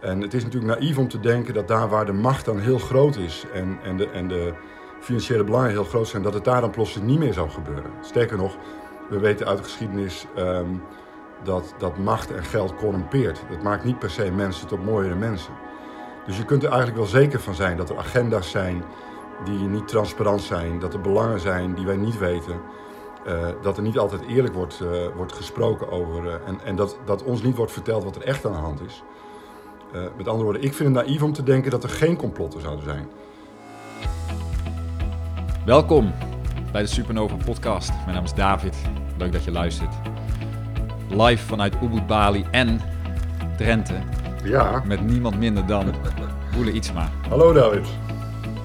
En het is natuurlijk naïef om te denken dat daar waar de macht dan heel groot is en, en, de, en de financiële belangen heel groot zijn, dat het daar dan plotseling niet meer zou gebeuren. Sterker nog, we weten uit de geschiedenis ehm, dat, dat macht en geld corrumpeert. Dat maakt niet per se mensen tot mooiere mensen. Dus je kunt er eigenlijk wel zeker van zijn dat er agenda's zijn die niet transparant zijn, dat er belangen zijn die wij niet weten. Uh, dat er niet altijd eerlijk wordt, uh, wordt gesproken over. Uh, en en dat, dat ons niet wordt verteld wat er echt aan de hand is. Met andere woorden, ik vind het naïef om te denken dat er geen complotten zouden zijn. Welkom bij de Supernova Podcast. Mijn naam is David. Leuk dat je luistert. Live vanuit Ubud Bali en Drenthe. Ja. Met niemand minder dan Boele Ietsma. Hallo David.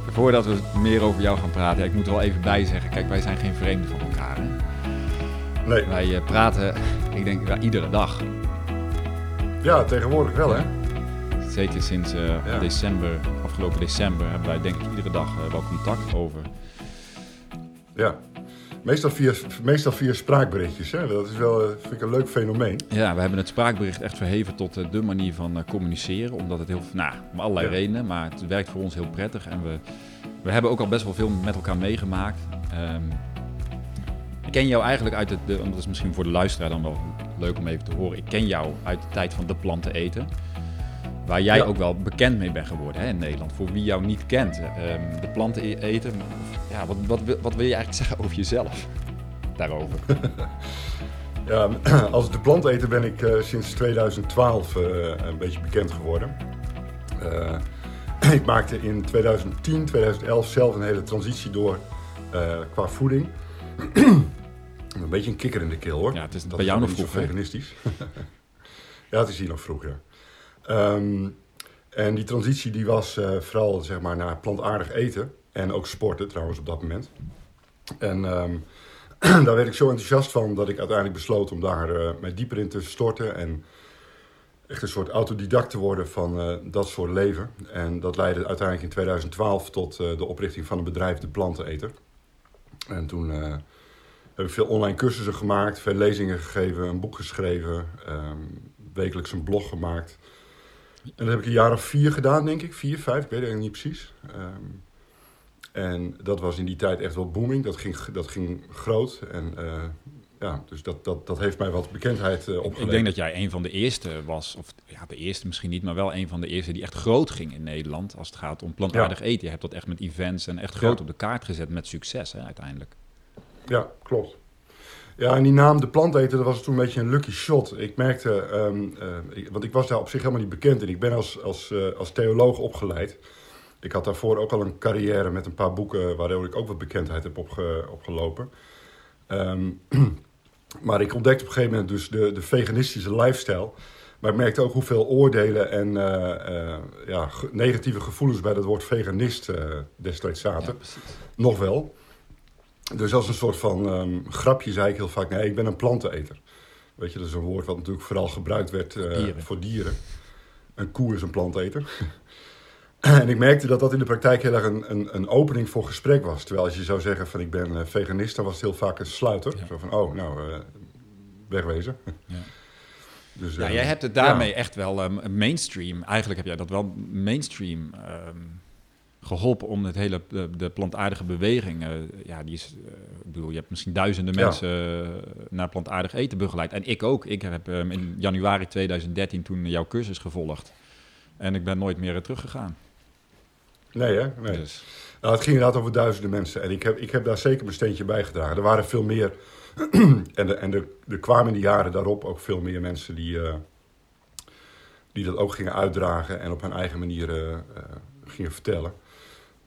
Voordat we meer over jou gaan praten, ik moet er wel even bij zeggen. Kijk, wij zijn geen vreemden van elkaar. Hè? Nee. Wij uh, praten, ik denk, ja, iedere dag. Ja, tegenwoordig wel, hè? Zeker sinds ja. december, afgelopen december, hebben wij denk ik iedere dag uh, wel contact over. Ja, meestal via, meestal via spraakberichtjes. Hè? Dat is wel vind ik een leuk fenomeen. Ja, we hebben het spraakbericht echt verheven tot de manier van communiceren. Omdat het heel, nou, om allerlei ja. redenen, maar het werkt voor ons heel prettig. En we, we hebben ook al best wel veel met elkaar meegemaakt. Um, ik ken jou eigenlijk uit de, dat is misschien voor de luisteraar dan wel leuk om even te horen. Ik ken jou uit de tijd van de planten eten. Waar jij ja. ook wel bekend mee bent geworden hè, in Nederland. Voor wie jou niet kent. Um, de planten eten. Ja, wat, wat, wat wil je eigenlijk zeggen over jezelf? Daarover. ja, als de plant eten ben ik uh, sinds 2012 uh, een beetje bekend geworden. Uh, ik maakte in 2010, 2011 zelf een hele transitie door qua voeding. een beetje een kikker in de keel hoor. Ja, het is dat bij jou nog vroeg. veganistisch. ja, het is hier nog vroeg, ja. Um, en die transitie die was uh, vooral zeg maar, naar plantaardig eten. En ook sporten trouwens op dat moment. En um, daar werd ik zo enthousiast van dat ik uiteindelijk besloot om daar uh, mij dieper in te storten. En echt een soort autodidact te worden van uh, dat soort leven. En dat leidde uiteindelijk in 2012 tot de oprichting van een bedrijf, De Planteneter. En toen heb ik veel online cursussen gemaakt, veel lezingen gegeven, een boek geschreven, um, wekelijks een blog gemaakt. En dat heb ik een jaar of vier gedaan, denk ik. Vier, vijf, ik weet het niet precies. Um, en dat was in die tijd echt wel booming. Dat ging, dat ging groot. En uh, ja, dus dat, dat, dat heeft mij wat bekendheid uh, opgeleverd. Ik denk dat jij een van de eerste was, of ja, de eerste misschien niet, maar wel een van de eerste die echt groot ging in Nederland als het gaat om plantaardig ja. eten. Je hebt dat echt met events en echt groot ja. op de kaart gezet met succes hè, uiteindelijk. Ja, klopt. Ja, en die naam De Planteter, dat was toen een beetje een lucky shot. Ik merkte, um, uh, ik, want ik was daar op zich helemaal niet bekend en ik ben als, als, uh, als theoloog opgeleid. Ik had daarvoor ook al een carrière met een paar boeken waardoor ik ook wat bekendheid heb opge, opgelopen. Um, maar ik ontdekte op een gegeven moment dus de, de veganistische lifestyle. Maar ik merkte ook hoeveel oordelen en uh, ja, negatieve gevoelens bij dat woord veganist destijds zaten. Ja, Nog wel. Dus als een soort van um, grapje zei ik heel vaak: nee, ik ben een planteneter. Weet je, dat is een woord wat natuurlijk vooral gebruikt werd uh, dieren. voor dieren. Een koe is een planteter. en ik merkte dat dat in de praktijk heel erg een, een, een, opening voor gesprek was. Terwijl als je zou zeggen van ik ben uh, veganist, dan was het heel vaak een sluiter. Ja. Zo van, oh, nou, uh, wegwezen. Ja. Dus, ja, jij hebt het daarmee ja. echt wel um, mainstream. Eigenlijk heb jij dat wel mainstream um, geholpen om het hele de, de plantaardige beweging. Uh, ja, die is. Uh, ik bedoel, je hebt misschien duizenden mensen uh, naar plantaardig eten begeleid. En ik ook. Ik heb um, in januari 2013 toen jouw cursus gevolgd. En ik ben nooit meer teruggegaan. Nee, hè? Nee. Dus. Nou, het ging inderdaad over duizenden mensen. En ik heb, ik heb daar zeker mijn steentje bij gedragen. Er waren veel meer. en de, en de, er kwamen in de jaren daarop ook veel meer mensen die, die dat ook gingen uitdragen en op hun eigen manier gingen vertellen.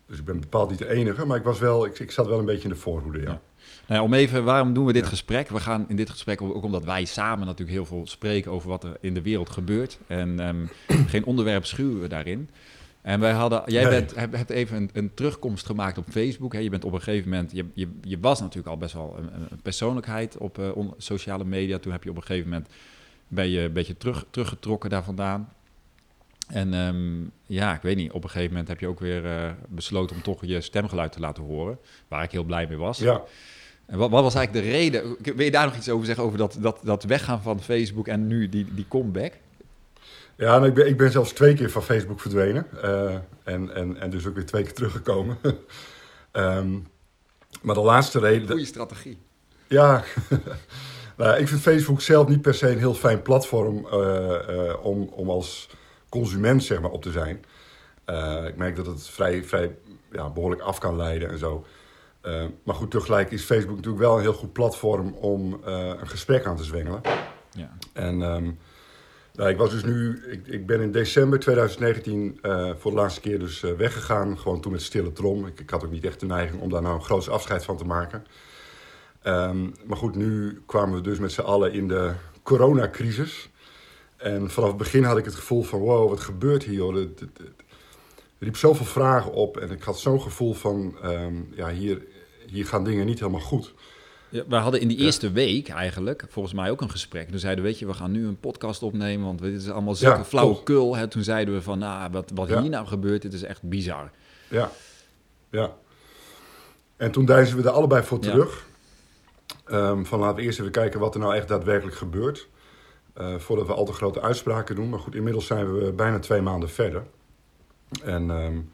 Dus ik ben bepaald niet de enige, maar ik, was wel, ik, ik zat wel een beetje in de voorhoede, ja. ja. Nou ja, om even, waarom doen we dit ja. gesprek? We gaan in dit gesprek ook omdat wij samen natuurlijk heel veel spreken over wat er in de wereld gebeurt. En um, geen onderwerp schuwen we daarin. En wij hadden, jij nee. bent, hebt even een, een, terugkomst gemaakt op Facebook. Hè. Je bent op een gegeven moment, je, je, je was natuurlijk al best wel een, een persoonlijkheid op uh, on, sociale media. Toen heb je op een gegeven moment, ben je een beetje terug, teruggetrokken daar vandaan. En um, ja, ik weet niet, op een gegeven moment heb je ook weer uh, besloten om toch je stemgeluid te laten horen. Waar ik heel blij mee was. Ja. En wat, wat, was eigenlijk de reden? Wil je daar nog iets over zeggen, over dat, dat, dat weggaan van Facebook en nu die, die comeback? Ja, nou, ik, ben, ik ben zelfs twee keer van Facebook verdwenen. Uh, en, en, en dus ook weer twee keer teruggekomen. um, maar de laatste reden... Goede strategie. Ja, nou, ik vind Facebook zelf niet per se een heel fijn platform uh, om, om als consument zeg maar, op te zijn. ik merk dat het vrij, vrij ja, behoorlijk af kan leiden en zo. maar goed, tegelijk is Facebook natuurlijk wel een heel goed platform om een gesprek aan te zwengelen. Ja. En um, nou, ik was dus nu, ik, ik ben in december 2019 uh, voor de laatste keer dus weggegaan. Gewoon toen met stille trom. Ik, ik, had ook niet echt de neiging om daar nou een groot afscheid van te maken. Um, maar goed, nu kwamen we dus met z'n allen in de coronacrisis. En vanaf het begin had ik het gevoel van, wow, wat gebeurt hier? Hoor? Het, het, het, riep zoveel vragen op en ik had zo'n gevoel van, um, ja, hier, hier gaan dingen niet helemaal goed. Ja, we hadden in die eerste week eigenlijk volgens mij ook een gesprek. Toen zeiden we, weet je, we gaan nu een podcast opnemen, want dit is allemaal zulke ja, flauwekul. Hè? Toen zeiden we van, nou, wat, wat hier nou gebeurt, dit is echt bizar. Ja, ja. En toen deizen we er allebei voor terug. Um, van laten we eerst even kijken wat er nou echt daadwerkelijk gebeurt. Uh, voordat we al te grote uitspraken doen. Maar goed, inmiddels zijn we bijna twee maanden verder. En... Um,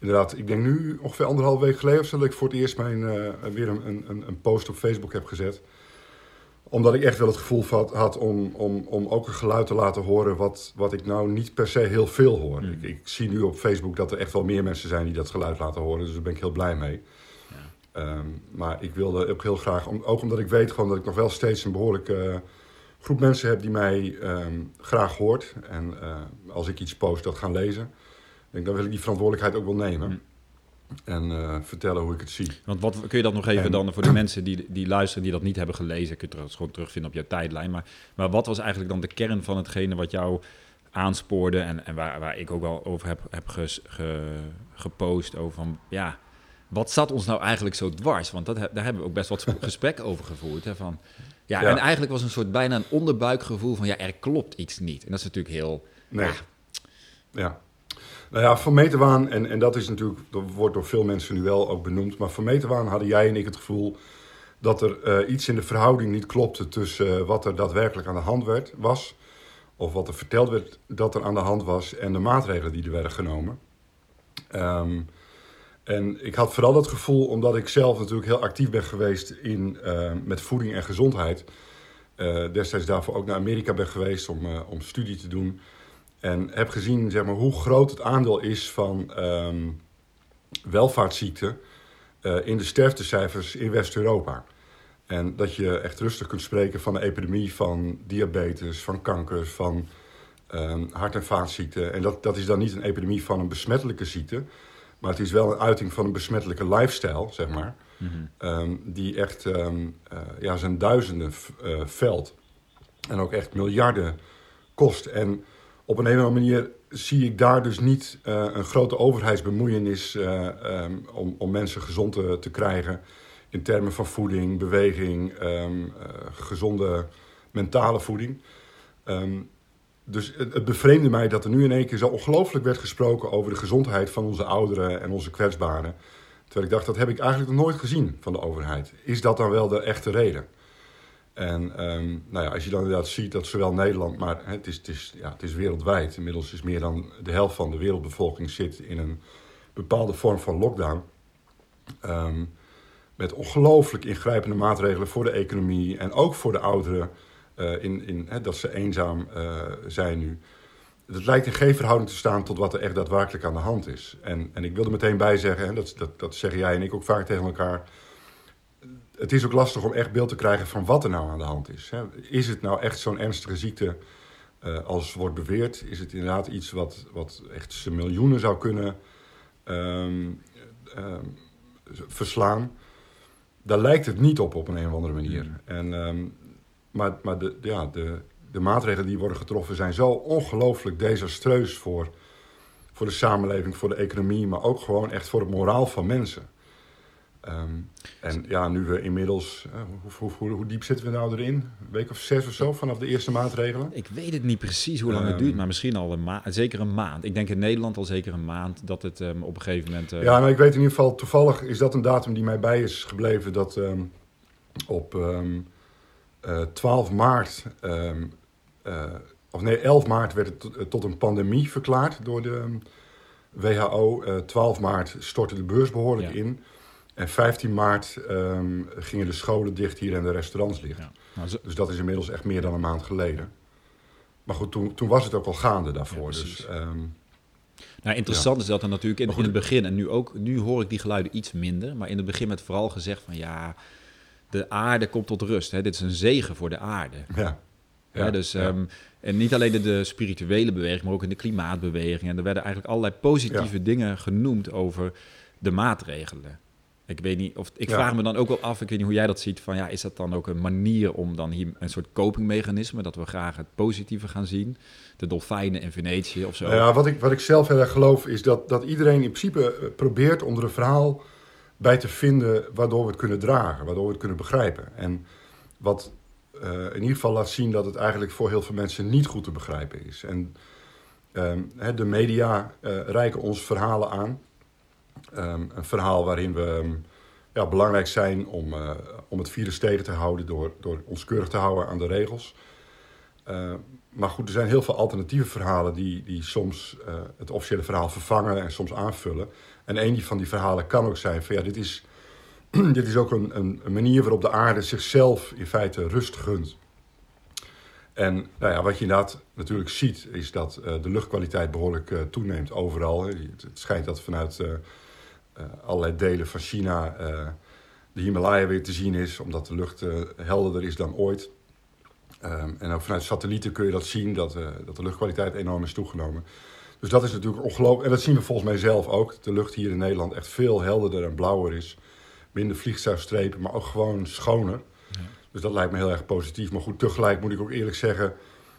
inderdaad, ik denk nu ongeveer anderhalf week geleden of zo... dat ik voor het eerst mijn, uh, weer een, een, een, post op Facebook heb gezet. Omdat ik echt wel het gevoel had, had om, om, om ook een geluid te laten horen... wat, wat ik nou niet per se heel veel hoor. Mm. Ik, ik, zie nu op Facebook dat er echt wel meer mensen zijn die dat geluid laten horen. Dus daar ben ik heel blij mee. Ja. Um, maar ik wilde ook heel graag... Om, ook omdat ik weet gewoon dat ik nog wel steeds een behoorlijke... Uh, groep mensen heb die mij um, graag hoort. En uh, als ik iets post, dat gaan lezen denk, dan wil ik die verantwoordelijkheid ook wel nemen. Mm. En uh, vertellen hoe ik het zie. Want wat kun je dat nog even en, dan voor de mensen die, die luisteren, die dat niet hebben gelezen, kun je het gewoon terugvinden op jouw tijdlijn. Maar, maar wat was eigenlijk dan de kern van hetgene wat jou aanspoorde en, en waar, waar ik ook wel over heb, heb ges, ge, gepost over van, ja, wat zat ons nou eigenlijk zo dwars? Want dat, daar hebben we ook best wat gesprek over gevoerd. Hè, van, ja, en eigenlijk was een soort bijna een onderbuikgevoel van, ja, er klopt iets niet. En dat is natuurlijk heel... Nee. Ja, ja. Nou ja, van meterwaan, en, en dat is natuurlijk, dat wordt door veel mensen nu wel ook benoemd, maar van meterwaan hadden jij en ik het gevoel dat er uh, iets in de verhouding niet klopte tussen uh, wat er daadwerkelijk aan de hand werd, was, of wat er verteld werd dat er aan de hand was, en de maatregelen die er werden genomen. Um, en ik had vooral dat gevoel, omdat ik zelf natuurlijk heel actief ben geweest in, uh, met voeding en gezondheid. destijds daarvoor ook naar Amerika ben geweest om, om studie te doen. En heb gezien zeg maar, hoe groot het aandeel is van um, welvaartsziekten in de sterftecijfers in West-Europa. En dat je echt rustig kunt spreken van een epidemie van diabetes, van kanker, van um, hart- en vaatziekten. En dat, dat is dan niet een epidemie van een besmettelijke ziekte, maar het is wel een uiting van een besmettelijke lifestyle, zeg maar. Mm -hmm. um, die echt um, uh, ja, zijn duizenden uh, veld en ook echt miljarden kost. En op een hele andere manier zie ik daar dus niet uh, een grote overheidsbemoeienis um, om, om mensen gezond te, te, krijgen. In termen van voeding, beweging, gezonde mentale voeding. Um, dus het, bevreemde mij dat er nu in één keer zo ongelooflijk werd gesproken over de gezondheid van onze ouderen en onze kwetsbaren. Terwijl ik dacht, dat heb ik eigenlijk nog nooit gezien van de overheid. Is dat dan wel de echte reden? En um, nou ja, als je dan inderdaad ziet dat zowel Nederland, maar het is, het, is, ja, het is wereldwijd. Inmiddels is meer dan de helft van de wereldbevolking zit in een bepaalde vorm van lockdown. Um, met ongelooflijk ingrijpende maatregelen voor de economie en ook voor de ouderen. Uh, in, in, hè, dat ze eenzaam uh, zijn nu. Het lijkt in geen verhouding te staan tot wat er echt daadwerkelijk aan de hand is. En, en ik wil er meteen bij zeggen, en dat, dat, dat zeggen jij en ik ook vaak tegen elkaar het is ook lastig om echt beeld te krijgen van wat er nou aan de hand is. Is het nou echt zo'n ernstige ziekte uh, als wordt beweerd? Is het inderdaad iets wat, wat echt miljoenen zou kunnen um, um, verslaan? Daar lijkt het niet op op een, een of andere manier. Mm. En, um, maar maar de, ja, de, de maatregelen die worden getroffen zijn zo ongelooflijk desastreus voor, voor de samenleving, voor de economie, maar ook gewoon echt voor het moraal van mensen. Um, en ja, nu we inmiddels, uh, hoe, hoe, hoe, diep zitten we nou erin? Een week of zes of zo vanaf de eerste maatregelen? Ik weet het niet precies hoe lang um, het duurt, maar misschien al een maand, zeker een maand. Ik denk in Nederland al zeker een maand dat het um, op een gegeven moment. Uh... Ja, nou, ik weet in ieder geval, toevallig is dat een datum die mij bij is gebleven, dat op 12 maart uh, of nee, 11 maart werd het tot, tot een pandemie verklaard door de ehm, WHO. Eh 12 maart stortte de beurs behoorlijk Ja. in. En 15 maart ehm, gingen de scholen dicht hier en de restaurants dicht. Ja. Nou, zo- Dus dat is inmiddels echt meer dan een maand geleden. Maar goed, toen, toen was het ook al gaande daarvoor. Ja, dus, ehm, Nou, interessant is dat er natuurlijk in, in het begin, en nu ook, nu hoor ik die geluiden iets minder, maar in het begin werd vooral gezegd van ja, de aarde komt tot rust. Hè? Dit is een zegen voor de aarde. ja. Ja, dus, ja. ehm, en niet alleen in de spirituele beweging, maar ook in de klimaatbeweging. En er werden eigenlijk allerlei positieve dingen genoemd over de maatregelen. Ik weet niet, of ik vraag me dan ook wel af, ik weet niet hoe jij dat ziet, van ja, is dat dan ook een manier om dan hier een soort copingmechanisme, dat we graag het positieve gaan zien? De dolfijnen in Venetië of zo. Nou ja, wat ik, wat ik zelf heel erg geloof is dat, dat iedereen in principe eh, probeert om er een verhaal bij te vinden waardoor we het kunnen dragen, waardoor we het kunnen begrijpen. En wat eh, in ieder geval laat zien dat het eigenlijk voor heel veel mensen niet goed te begrijpen is. En ehm, de media eh, reiken ons verhalen aan. Ehm, een verhaal waarin we ehm, ja, belangrijk zijn om, eh, om het virus tegen te houden door, door ons keurig te houden aan de regels. Maar goed, er zijn heel veel alternatieve verhalen die, die soms het officiële verhaal vervangen en soms aanvullen. En een van die verhalen kan ook zijn van ja, dit is, dit is ook een, een, manier waarop de aarde zichzelf in feite rust gunt. En nou ja, wat je inderdaad natuurlijk ziet, is dat eh, de luchtkwaliteit behoorlijk eh, toeneemt overal. Het, het schijnt dat vanuit eh, allerlei delen van China de Himalaya weer te zien is, omdat de lucht helderder is dan ooit. Ehm, en ook vanuit satellieten kun je dat zien, dat, dat de luchtkwaliteit enorm is toegenomen. Dus dat is natuurlijk ongelooflijk. En dat zien we volgens mij zelf ook. De lucht hier in Nederland echt veel helderder en blauwer is. Minder vliegtuigstrepen, maar ook gewoon schoner. Dus dat lijkt me heel erg positief. Maar goed, tegelijk moet ik ook eerlijk zeggen...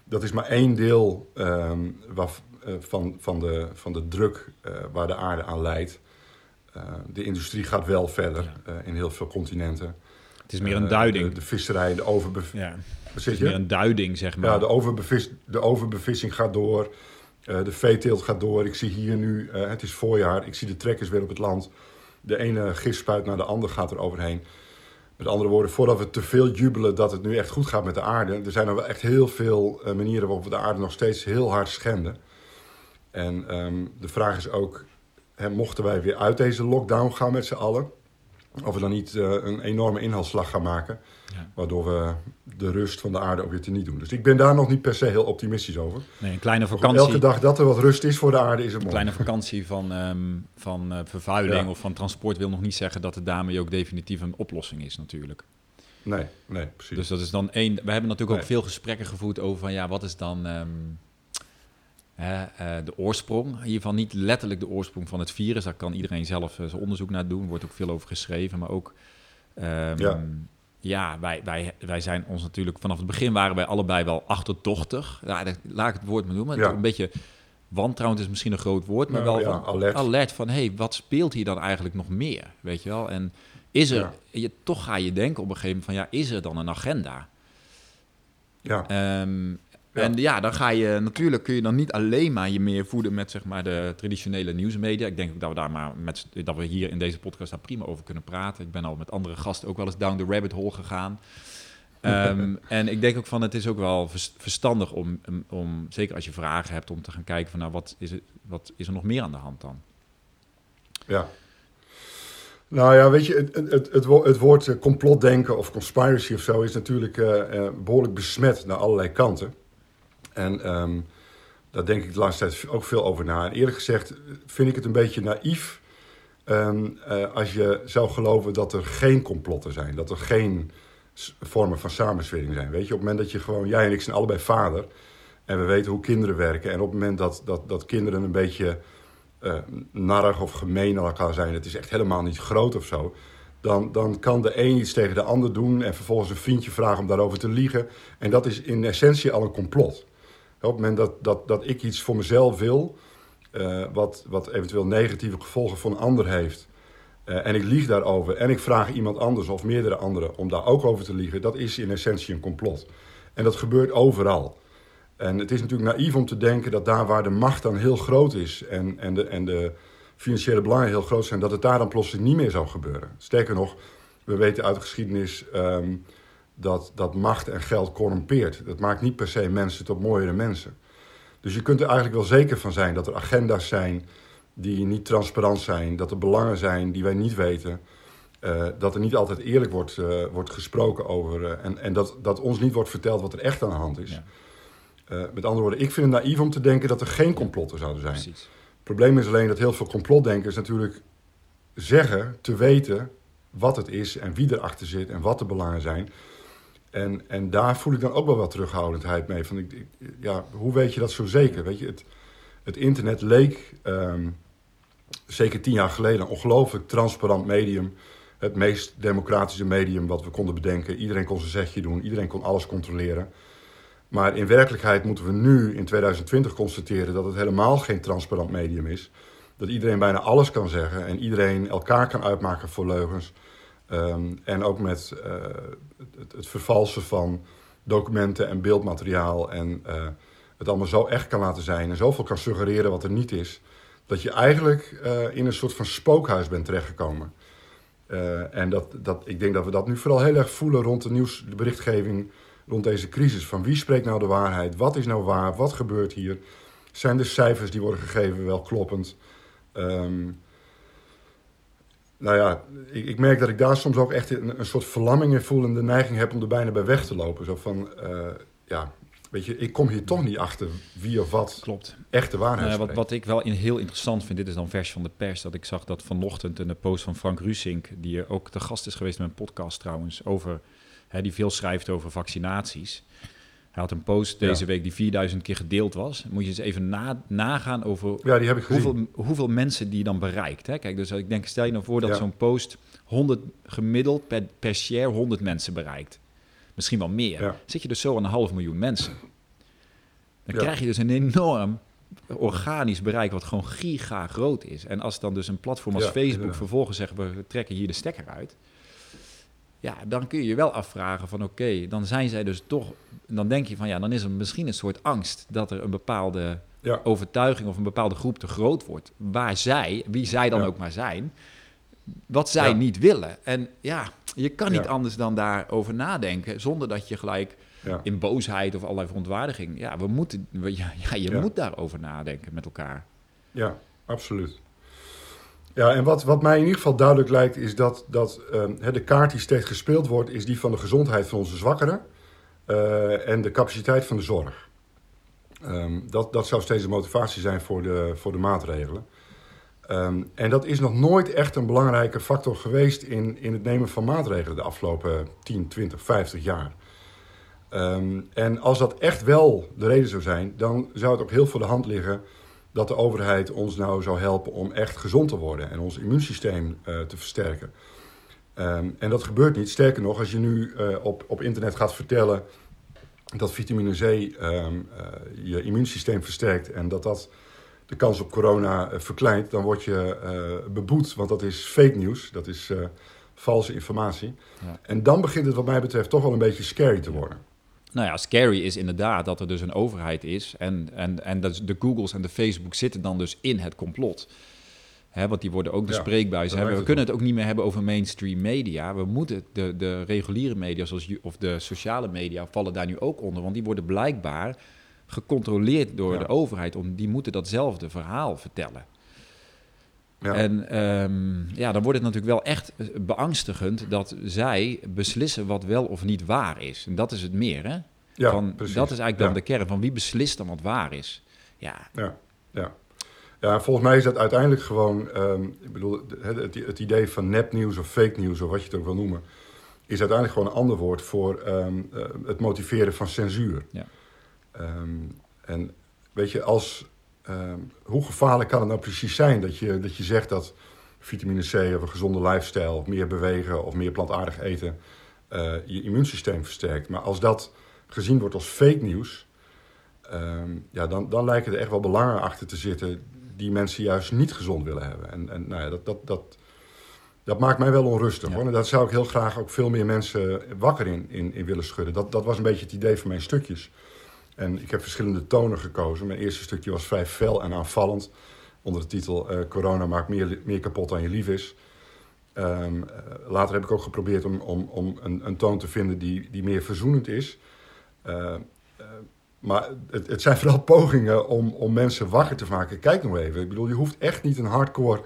dat is maar één deel ehm, waf- eh, van, van, de, van de druk eh, waar de aarde aan leidt. Eh, de industrie gaat wel verder in heel veel continenten. Het is meer een duiding. De, de visserij, de overbev... ja, het is meer een duiding, zeg maar. Ja, de, overbevis, de overbevissing gaat door. Eh, de veeteelt gaat door. Ik zie hier nu, eh, het is voorjaar, ik zie de trekkers weer op het land. De ene gisspuit naar de andere gaat er overheen. Met andere woorden, voordat we te veel jubelen dat het nu echt goed gaat met de aarde. Er zijn er wel echt heel veel eh, manieren waarop we de aarde nog steeds heel hard schenden. En ehm, de vraag is ook, hè, mochten wij weer uit deze lockdown gaan met z'n allen... of we dan niet eh, een enorme inhaalslag gaan maken... Ja. waardoor we de rust van de aarde ook weer teniet doen. Dus ik ben daar nog niet per se heel optimistisch over. Nee, een kleine goed, vakantie. elke dag dat er wat rust is voor de aarde is het Een mooi. kleine vakantie van, ehm, van eh, vervuiling Ja. of van transport wil nog niet zeggen dat het daarmee ook definitief een oplossing is natuurlijk. Nee, nee, precies. Dus dat is dan één. We hebben natuurlijk ook veel gesprekken gevoerd over van ja, wat is dan ehm, eh, de oorsprong? Hiervan niet letterlijk de oorsprong van het virus. Daar kan iedereen zelf eh, zijn onderzoek naar doen. Er wordt ook veel over geschreven, maar ook. ehm, Ja. ja, wij, wij, wij zijn ons natuurlijk vanaf het begin waren wij allebei wel achterdochtig. Ja, dat- laat ik het woord maar noemen. Ja. Een beetje wantrouwend is misschien een groot woord, maar Nou, wel ja, van, alert. van hé, hey, wat speelt hier dan eigenlijk nog meer? Weet je wel? En is er, je, toch ga je denken op een gegeven moment van ja, is er dan een agenda? ja, Ehm, Ja. En ja, dan ga je natuurlijk kun je dan niet alleen maar je meer voeden met zeg maar de traditionele nieuwsmedia. Ik denk ook dat we daar maar met dat we hier in deze podcast daar prima over kunnen praten. Ik ben al met andere gasten ook wel eens down the rabbit hole gegaan. Ehm, en ik denk ook van het is ook wel vers- verstandig om, om, om, zeker als je vragen hebt, om te gaan kijken van nou wat is, het, wat is er nog meer aan de hand dan? ja. Nou ja, weet je, het, het, het, het, wo- het woord eh, complotdenken of conspiracy of zo is natuurlijk eh, eh, behoorlijk besmet naar allerlei kanten. En ehm, daar denk ik de laatste tijd ook veel over na. En eerlijk gezegd vind ik het een beetje naïef ehm, eh, als je zou geloven dat er geen complotten zijn. Dat er geen vormen van samenswering zijn. Weet je, op het moment dat je gewoon, jij en ik zijn allebei vader. En we weten hoe kinderen werken. En op het moment dat, dat, dat kinderen een beetje eh narrig of gemeen aan elkaar zijn. Het is echt helemaal niet groot of zo. Dan, dan kan de een iets tegen de ander doen. En vervolgens een vriendje vragen om daarover te liegen. En dat is in essentie al een complot. Op het moment dat, dat, dat ik iets voor mezelf wil. eh, wat, wat eventueel negatieve gevolgen voor een ander heeft. eh, en ik lieg daarover. En ik vraag iemand anders of meerdere anderen om daar ook over te liegen. Dat is in essentie een complot. En dat gebeurt overal. En het is natuurlijk naïef om te denken dat daar waar de macht dan heel groot is en, en, de, en de financiële belangen heel groot zijn, dat het daar dan plotseling niet meer zou gebeuren. Sterker nog, we weten uit de geschiedenis ehm, dat, dat macht en geld corrumpeert. Dat maakt niet per se mensen tot mooiere mensen. Dus je kunt er eigenlijk wel zeker van zijn dat er agenda's zijn die niet transparant zijn, dat er belangen zijn die wij niet weten, uh, dat er niet altijd eerlijk wordt, uh, wordt gesproken over uh, en, en dat, dat ons niet wordt verteld wat er echt aan de hand is. Ja. met andere woorden, ik vind het naïef om te denken dat er geen complotten zouden zijn. Precies. Het probleem is alleen dat heel veel complotdenkers natuurlijk zeggen te weten wat het is en wie erachter zit en wat de belangen zijn. En, en daar voel ik dan ook wel wat terughoudendheid mee. Van, ik, ja, hoe weet je dat zo zeker? Weet je, het, het internet leek um, zeker tien jaar geleden een ongelooflijk transparant medium. Het meest democratische medium wat we konden bedenken. Iedereen kon zijn zegje doen, iedereen kon alles controleren. Maar in werkelijkheid moeten we nu in 2020 constateren dat het helemaal geen transparant medium is. Dat iedereen bijna alles kan zeggen en iedereen elkaar kan uitmaken voor leugens. Um, en ook met uh, het, vervalsen van documenten en beeldmateriaal. En uh, het allemaal zo echt kan laten zijn en zoveel kan suggereren wat er niet is. Dat je eigenlijk uh, in een soort van spookhuis bent terechtgekomen. en dat, dat, ik denk dat we dat nu vooral heel erg voelen rond de nieuwsberichtgeving rond deze crisis. Van wie spreekt nou de waarheid? Wat is nou waar? Wat gebeurt hier? Zijn de cijfers die worden gegeven wel kloppend? Um, nou ja, ik, ik, merk dat ik daar soms ook echt een, een soort verlamming in voel en de neiging heb om er bijna bij weg te lopen. Zo van, uh, ja, weet je, ik kom hier toch niet achter wie of wat Klopt. echt de waarheid nou, wat, wat ik wel in, heel interessant vind, dit is dan vers van de pers, dat ik zag dat vanochtend in de post van Frank Rusink, die ook te gast is geweest in mijn podcast trouwens, over, hè, die veel schrijft over vaccinaties. Hij had een post deze week die 4000 keer gedeeld was. Moet je eens even na, nagaan over ja, die heb ik hoeveel, hoeveel mensen die dan bereikt. Hè? Kijk, dus ik denk, stel je nou voor dat zo'n post 100 gemiddeld per, per share 100 mensen bereikt. Misschien wel meer. Zit je dus zo aan een half miljoen mensen. Dan krijg je dus een enorm organisch bereik wat gewoon giga groot is. En als dan dus een platform als Facebook vervolgens zegt... we trekken hier de stekker uit... Ja, dan kun je je wel afvragen van oké, dan zijn zij dus toch... Dan denk je van ja, dan is er misschien een soort angst dat er een bepaalde ja. overtuiging of een bepaalde groep te groot wordt. Waar zij, wie zij dan ook maar zijn, wat zij niet willen. En ja, je kan niet anders dan daarover nadenken zonder dat je gelijk in boosheid of allerlei verontwaardiging... Ja, we moeten, ja, je moet daarover nadenken met elkaar. Ja, absoluut. Ja, en wat, wat mij in ieder geval duidelijk lijkt, is dat, dat uh, de kaart die steeds gespeeld wordt, is die van de gezondheid van onze zwakkeren uh, en de capaciteit van de zorg. Um, dat, dat zou steeds de motivatie zijn voor de, voor de maatregelen. Um, en dat is nog nooit echt een belangrijke factor geweest in, in het nemen van maatregelen de afgelopen 10, 20, 50 jaar. En als dat echt wel de reden zou zijn, dan zou het ook heel voor de hand liggen dat de overheid ons nou zou helpen om echt gezond te worden en ons immuunsysteem uh, te versterken. Um, en dat gebeurt niet. Sterker nog, als je nu uh, op, op internet gaat vertellen dat vitamine C um, uh, je immuunsysteem versterkt en dat dat de kans op corona verkleint, dan word je beboet, want dat is fake news, dat is valse informatie. Ja. En dan begint het wat mij betreft toch wel een beetje scary te worden. Nou ja, scary is inderdaad dat er dus een overheid is. En, en, en dat de Googles en de Facebook zitten dan dus in het complot. Hè, want die worden ook de ja, spreekbuis. We kunnen het ook niet meer hebben over mainstream media. We moeten de, de reguliere media, zoals of de sociale media, vallen daar nu ook onder. Want die worden blijkbaar gecontroleerd door de overheid. Om, die moeten datzelfde verhaal vertellen. Ja. En um, ja, dan wordt het natuurlijk wel echt beangstigend dat zij beslissen wat wel of niet waar is. En dat is het meer, hè? Ja, van, precies. Dat is eigenlijk dan de kern van wie beslist dan wat waar is. Ja. Ja, ja. Ja, volgens mij is dat uiteindelijk gewoon, um, ik bedoel, het, het, idee van nepnieuws of fake nieuws of wat je het ook wil noemen, is uiteindelijk gewoon een ander woord voor um, uh, het motiveren van censuur. Ja. en weet je, als uh, hoe gevaarlijk kan het nou precies zijn dat je, dat je zegt dat vitamine C of een gezonde lifestyle of meer bewegen of meer plantaardig eten uh, je immuunsysteem versterkt. Maar als dat gezien wordt als fake nieuws, uh, ja, dan, dan lijken er echt wel belangen achter te zitten die mensen juist niet gezond willen hebben. En, en nou ja, dat, dat, dat, dat maakt mij wel onrustig. Ja. Hoor. En daar zou ik heel graag ook veel meer mensen wakker in, in, in willen schudden. Dat, dat was een beetje het idee van mijn stukjes. En ik heb verschillende tonen gekozen. Mijn eerste stukje was vrij fel en aanvallend. Onder de titel uh, Corona maakt meer, meer kapot dan je lief is. Ehm, eh, later heb ik ook geprobeerd om, om, om een, een toon te vinden die, die meer verzoenend is. Uh, maar het, het, zijn vooral pogingen om, om mensen wakker te maken. Kijk nog even. Ik bedoel, je hoeft echt niet een hardcore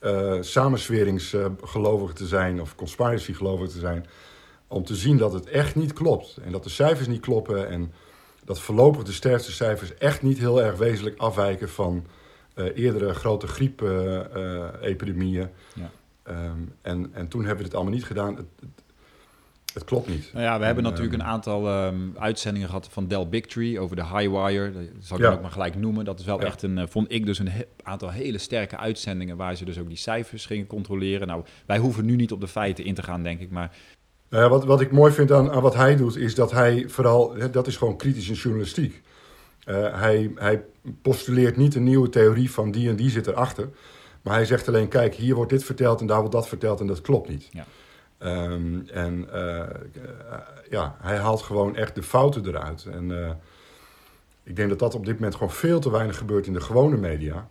uh, samensweringsgelovige te zijn of conspiracy gelovige te zijn. Om te zien dat het echt niet klopt. En dat de cijfers niet kloppen. En dat voorlopig de sterfste cijfers echt niet heel erg wezenlijk afwijken van uh, eerdere grote griepepidemieën. ja. Um, en, en toen hebben we het allemaal niet gedaan. Het, het klopt niet. Nou ja, we hebben natuurlijk een aantal um, uitzendingen gehad van Dell Bigtree over de Highwire. Dat zal ik ja. ook maar gelijk noemen. Dat is wel ja. echt een, uh, vond ik dus een he aantal hele sterke uitzendingen waar ze dus ook die cijfers gingen controleren. Nou, wij hoeven nu niet op de feiten in te gaan, denk ik, maar... Ja, wat, wat ik mooi vind aan, aan wat hij doet, is dat hij vooral, hè, dat is gewoon kritische journalistiek. Uh, hij, hij postuleert niet een nieuwe theorie van die en die zit erachter. Maar hij zegt alleen, kijk, hier wordt dit verteld en daar wordt dat verteld en dat klopt niet. Ja. Um, en uh, ja, hij haalt gewoon echt de fouten eruit. En ik denk dat dat op dit moment gewoon veel te weinig gebeurt in de gewone media.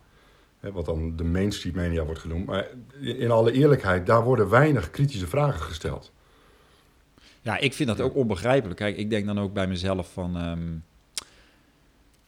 Hè, wat dan de mainstream media wordt genoemd. Maar in alle eerlijkheid, daar worden weinig kritische vragen gesteld. Ja, ik vind dat ook onbegrijpelijk. Kijk, ik denk dan ook bij mezelf van... Um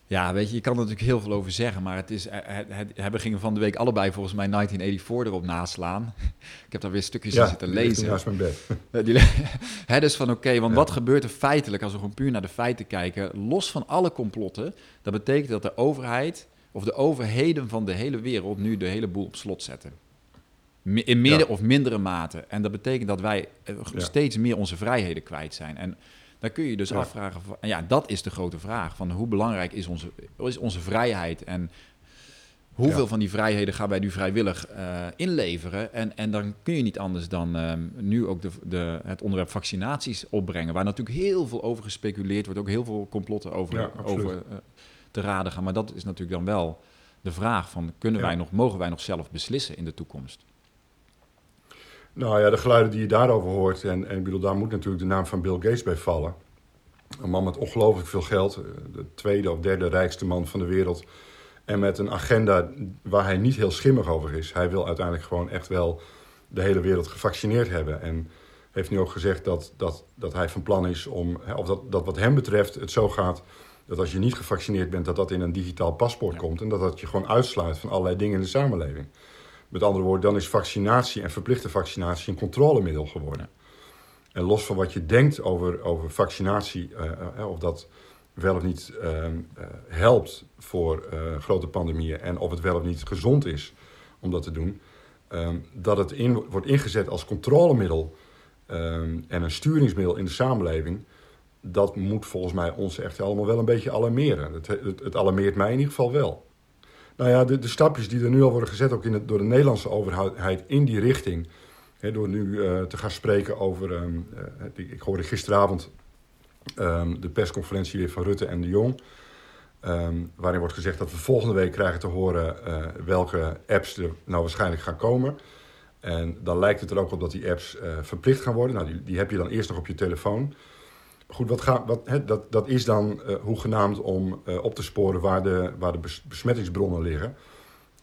ja, weet je, je kan er natuurlijk heel veel over zeggen, maar het is, het, het, we gingen van de week allebei volgens mij 1984 erop naslaan. Ik heb daar weer stukjes ja, in zitten lezen. Ja, mijn bed. Die, hè, dus van oké, okay, want ja. wat gebeurt er feitelijk als we gewoon puur naar de feiten kijken, los van alle complotten? Dat betekent dat de overheid of de overheden van de hele wereld nu de hele boel op slot zetten. In meer ja. of mindere mate. En dat betekent dat wij steeds meer onze vrijheden kwijt zijn. En dan kun je dus ja. afvragen, van, ja, dat is de grote vraag. Van hoe belangrijk is onze, is onze vrijheid en hoeveel ja. van die vrijheden gaan wij nu vrijwillig uh, inleveren? En, en dan kun je niet anders dan um, nu ook de, de, het onderwerp vaccinaties opbrengen, waar natuurlijk heel veel over gespeculeerd wordt, ook heel veel complotten over, ja, over uh, te raden gaan. Maar dat is natuurlijk dan wel de vraag van, kunnen wij nog, mogen wij nog zelf beslissen in de toekomst? Nou ja, de geluiden die je daarover hoort, en, en ik bedoel, daar moet natuurlijk de naam van Bill Gates bij vallen. Een man met ongelooflijk veel geld, de tweede of derde rijkste man van de wereld. En met een agenda waar hij niet heel schimmig over is. Hij wil uiteindelijk gewoon echt wel de hele wereld gevaccineerd hebben. En heeft nu ook gezegd dat, dat, dat hij van plan is om, of dat, dat wat hem betreft het zo gaat dat als je niet gevaccineerd bent, dat dat in een digitaal paspoort ja. komt. En dat dat je gewoon uitsluit van allerlei dingen in de samenleving. Met andere woorden, dan is vaccinatie en verplichte vaccinatie een controlemiddel geworden. En los van wat je denkt over, over vaccinatie, uh, uh, of dat wel of niet helpt voor grote pandemieën en of het wel of niet gezond is om dat te doen, ehm, dat het in, wordt ingezet als controlemiddel ehm, en een sturingsmiddel in de samenleving, dat moet volgens mij ons echt allemaal wel een beetje alarmeren. Het, het, het alarmeert mij in ieder geval wel. Nou ja, de, stapjes die er nu al worden gezet, ook in het, door de Nederlandse overheid in die richting. Door nu uh, te gaan spreken over. Um, uh, ik hoorde gisteravond um, de persconferentie weer van Rutte en de Jong. Um, waarin wordt gezegd dat we volgende week krijgen te horen uh, welke apps er nou waarschijnlijk gaan komen. En dan lijkt het er ook op dat die apps verplicht gaan worden. Nou, die, die heb je dan eerst nog op je telefoon. Goed, wat gaat, wat, dat, dat is dan uh, hoegenaamd om uh, op te sporen waar de, waar de besmettingsbronnen liggen.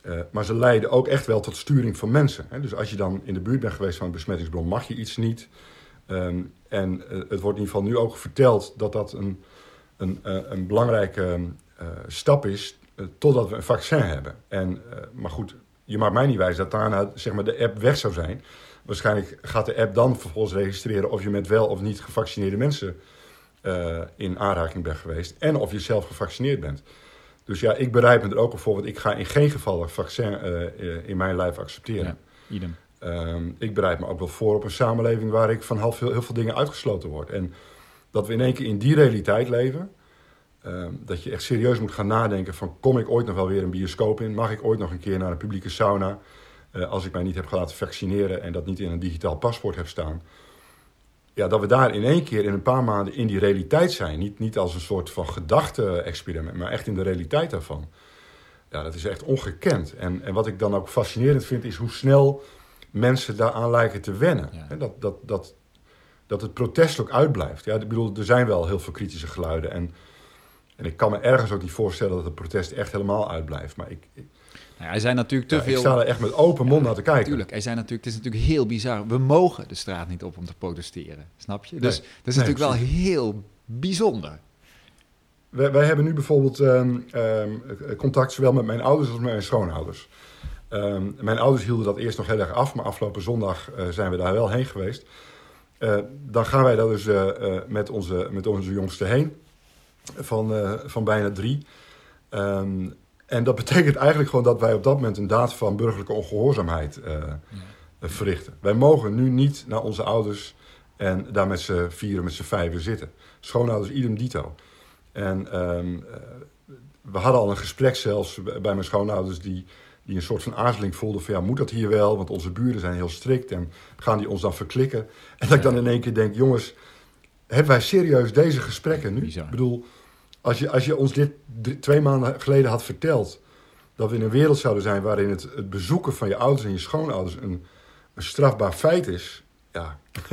Uh, maar ze leiden ook echt wel tot sturing van mensen. Dus als je dan in de buurt bent geweest van een besmettingsbron, mag je iets niet. Um, en het wordt in ieder geval nu ook verteld dat dat een, een, een belangrijke stap is totdat we een vaccin hebben. En, maar goed, je maakt mij niet wijs dat daarna zeg maar, de app weg zou zijn. Waarschijnlijk gaat de app dan vervolgens registreren of je met wel of niet gevaccineerde mensen uh, in aanraking bent geweest. En of je zelf gevaccineerd bent. Dus ja, ik bereid me er ook op voor, want ik ga in geen geval een vaccin uh, in mijn lijf accepteren. Ja, idem. Um, ik bereid me ook wel voor op een samenleving waar ik van heel veel, heel veel dingen uitgesloten word. En dat we in één keer in die realiteit leven. Um, dat je echt serieus moet gaan nadenken van kom ik ooit nog wel weer een bioscoop in? Mag ik ooit nog een keer naar een publieke sauna? Uh, als ik mij niet heb laten vaccineren en dat niet in een digitaal paspoort heb staan ja, dat we daar in één keer in een paar maanden in die realiteit zijn. Niet, niet als een soort van gedachte-experiment, maar echt in de realiteit daarvan. Ja, dat is echt ongekend. En, en wat ik dan ook fascinerend vind, is hoe snel mensen daaraan lijken te wennen. Ja. Dat, dat, dat, dat het protest ook uitblijft. Ja, ik bedoel, er zijn wel heel veel kritische geluiden. En En ik kan me ergens ook niet voorstellen dat het protest echt helemaal uitblijft. Maar ik, ik, nou, er zijn natuurlijk te ja, veel... ik sta er echt met open mond naar te kijken. Tuurlijk, er zijn natuurlijk, het is natuurlijk heel bizar. We mogen de straat niet op om te protesteren, snap je? Dus Nee. dat is Nee, natuurlijk wel heel bijzonder. Wij, wij hebben nu bijvoorbeeld ehm, contact zowel met mijn ouders als met mijn schoonouders. Ehm, mijn ouders hielden dat eerst nog heel erg af, maar afgelopen zondag eh, zijn we daar wel heen geweest. Eh, dan gaan wij daar dus eh, met, onze, met onze jongste heen, van, van bijna drie. En dat betekent eigenlijk gewoon dat wij op dat moment een daad van burgerlijke ongehoorzaamheid eh, verrichten. Wij mogen nu niet naar onze ouders en daar met z'n vieren, met z'n vijven zitten. Schoonouders idem dito. En ehm, eh, we hadden al een gesprek zelfs bij mijn schoonouders die, die een soort van aarzeling voelden van ja, moet dat hier wel? Want onze buren zijn heel strikt en gaan die ons dan verklikken? En dat ik dan in één keer denk, jongens, hebben wij serieus deze gesprekken nu? Bizar. Ik bedoel, als je, als je ons dit twee maanden geleden had verteld dat we in een wereld zouden zijn waarin het, het bezoeken van je ouders en je schoonouders een, een strafbaar feit is, ja,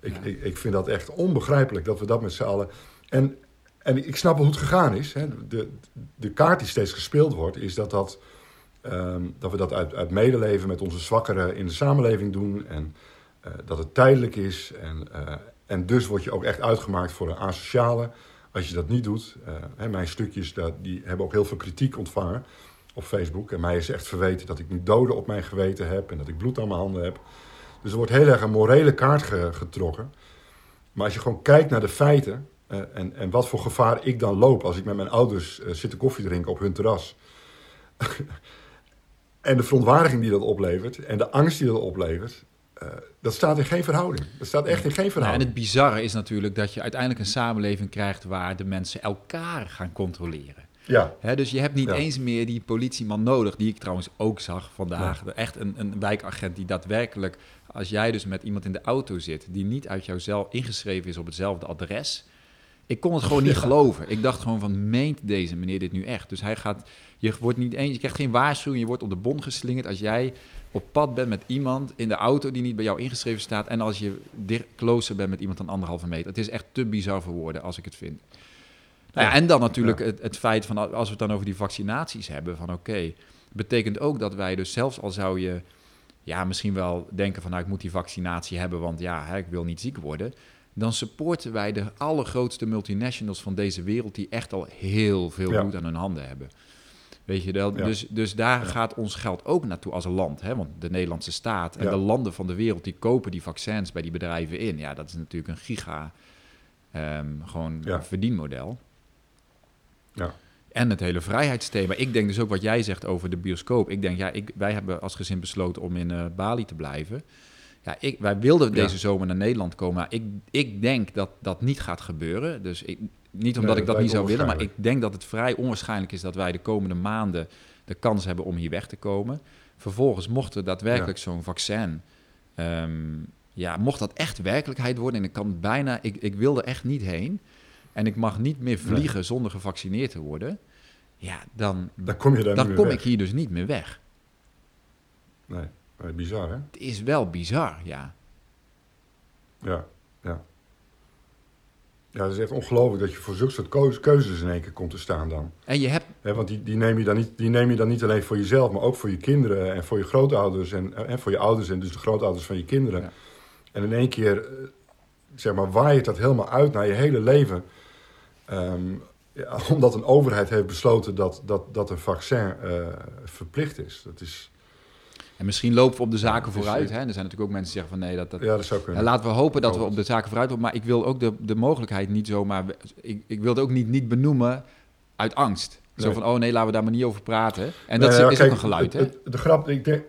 ik, ik, ik vind dat echt onbegrijpelijk dat we dat met z'n allen. En, en ik snap wel hoe het gegaan is. Hè. De, de kaart die steeds gespeeld wordt, is dat, dat, ehm, dat we dat uit, uit medeleven met onze zwakkeren in de samenleving doen. En eh, dat het tijdelijk is. En, eh, en dus word je ook echt uitgemaakt voor een asociale. Als je dat niet doet. eh, hè, mijn stukjes die hebben ook heel veel kritiek ontvangen op Facebook. En mij is echt verweten dat ik nu doden op mijn geweten heb. En dat ik bloed aan mijn handen heb. Dus er wordt heel erg een morele kaart ge- getrokken. Maar als je gewoon kijkt naar de feiten eh, en, en wat voor gevaar ik dan loop als ik met mijn ouders eh, zit te koffie drinken op hun terras. en de verontwaardiging die dat oplevert en de angst die dat oplevert, eh, dat staat in geen verhouding. Dat staat echt in geen Nou, en verhouding. het bizarre is natuurlijk dat je uiteindelijk een samenleving krijgt waar de mensen elkaar gaan controleren. Ja, Hè, dus je hebt niet Ja. eens meer die politieman nodig, die ik trouwens ook zag vandaag. Echt een, een wijkagent die daadwerkelijk, als jij dus met iemand in de auto zit, die niet uit jouzelf ingeschreven is op hetzelfde adres. Ik kon het gewoon niet geloven. Ik dacht gewoon van, meent deze meneer dit nu echt? Dus hij gaat, je wordt niet eens, je krijgt geen waarschuwing, je wordt op de bon geslingerd als jij op pad bent met iemand in de auto die niet bij jou ingeschreven staat. En als je closer bent met iemand dan anderhalve meter. Het is echt te bizar voor woorden als ik het vind. Nou ja, en dan natuurlijk het, het feit van, als we het dan over die vaccinaties hebben, van oké, betekent ook dat wij dus zelfs al zou je, ja, misschien wel denken van, nou, ik moet die vaccinatie hebben, want ja, hè, ik wil niet ziek worden. Dan supporten wij de allergrootste multinationals van deze wereld, die echt al heel veel Ja. bloed aan hun handen hebben. Weet je wel? Ja. Dus, dus daar Ja. gaat ons geld ook naartoe als een land. Hè? Want de Nederlandse staat en Ja. de landen van de wereld die kopen die vaccins bij die bedrijven in. Ja, dat is natuurlijk een giga ehm, gewoon Ja. verdienmodel. ja. En het hele vrijheidsthema. Ik denk dus ook wat jij zegt over de bioscoop. Ik denk, ja, ik, wij hebben als gezin besloten om in eh, Bali te blijven. Ja, ik, wij wilden deze zomer naar Nederland komen. Maar ik, ik denk dat dat niet gaat gebeuren. Dus ik, niet omdat Nee, ik dat niet zou willen, maar ik denk dat het vrij onwaarschijnlijk is dat wij de komende maanden de kans hebben om hier weg te komen. Vervolgens mocht er daadwerkelijk zo'n vaccin. ehm, ja, mocht dat echt werkelijkheid worden. En ik kan bijna, ik, ik wil er echt niet heen. En ik mag niet meer vliegen zonder gevaccineerd te worden. Ja, dan, Dan kom je daar dan kom ik hier dus niet meer weg. Nee, bizar hè? Het is wel bizar, ja. Ja, ja. Het is echt ongelooflijk dat je voor zulke soort keuzes, in één keer komt te staan dan. En je hebt, want die, die, neem je dan niet, die neem je dan niet alleen voor jezelf, maar ook voor je kinderen en voor je grootouders en, en voor je ouders en dus de grootouders van je kinderen. Ja. En in één keer, eh, zeg maar, waait dat helemaal uit naar je hele leven. Ehm, ja, omdat een overheid heeft besloten dat, dat, dat een vaccin eh, verplicht is. Dat is. En misschien lopen we op de zaken vooruit. Hè? Er zijn natuurlijk ook mensen die zeggen van nee, dat, dat, Ja, dat zou kunnen. laten we hopen dat we op de zaken vooruit lopen. Maar ik wil ook de, de mogelijkheid niet zomaar... Ik, ik wil het ook niet, niet benoemen uit angst. Zo Nee. van, oh nee, laten we daar maar niet over praten. En dat is, ja, is kijk, ook een geluid, hè? de grap, ik denk.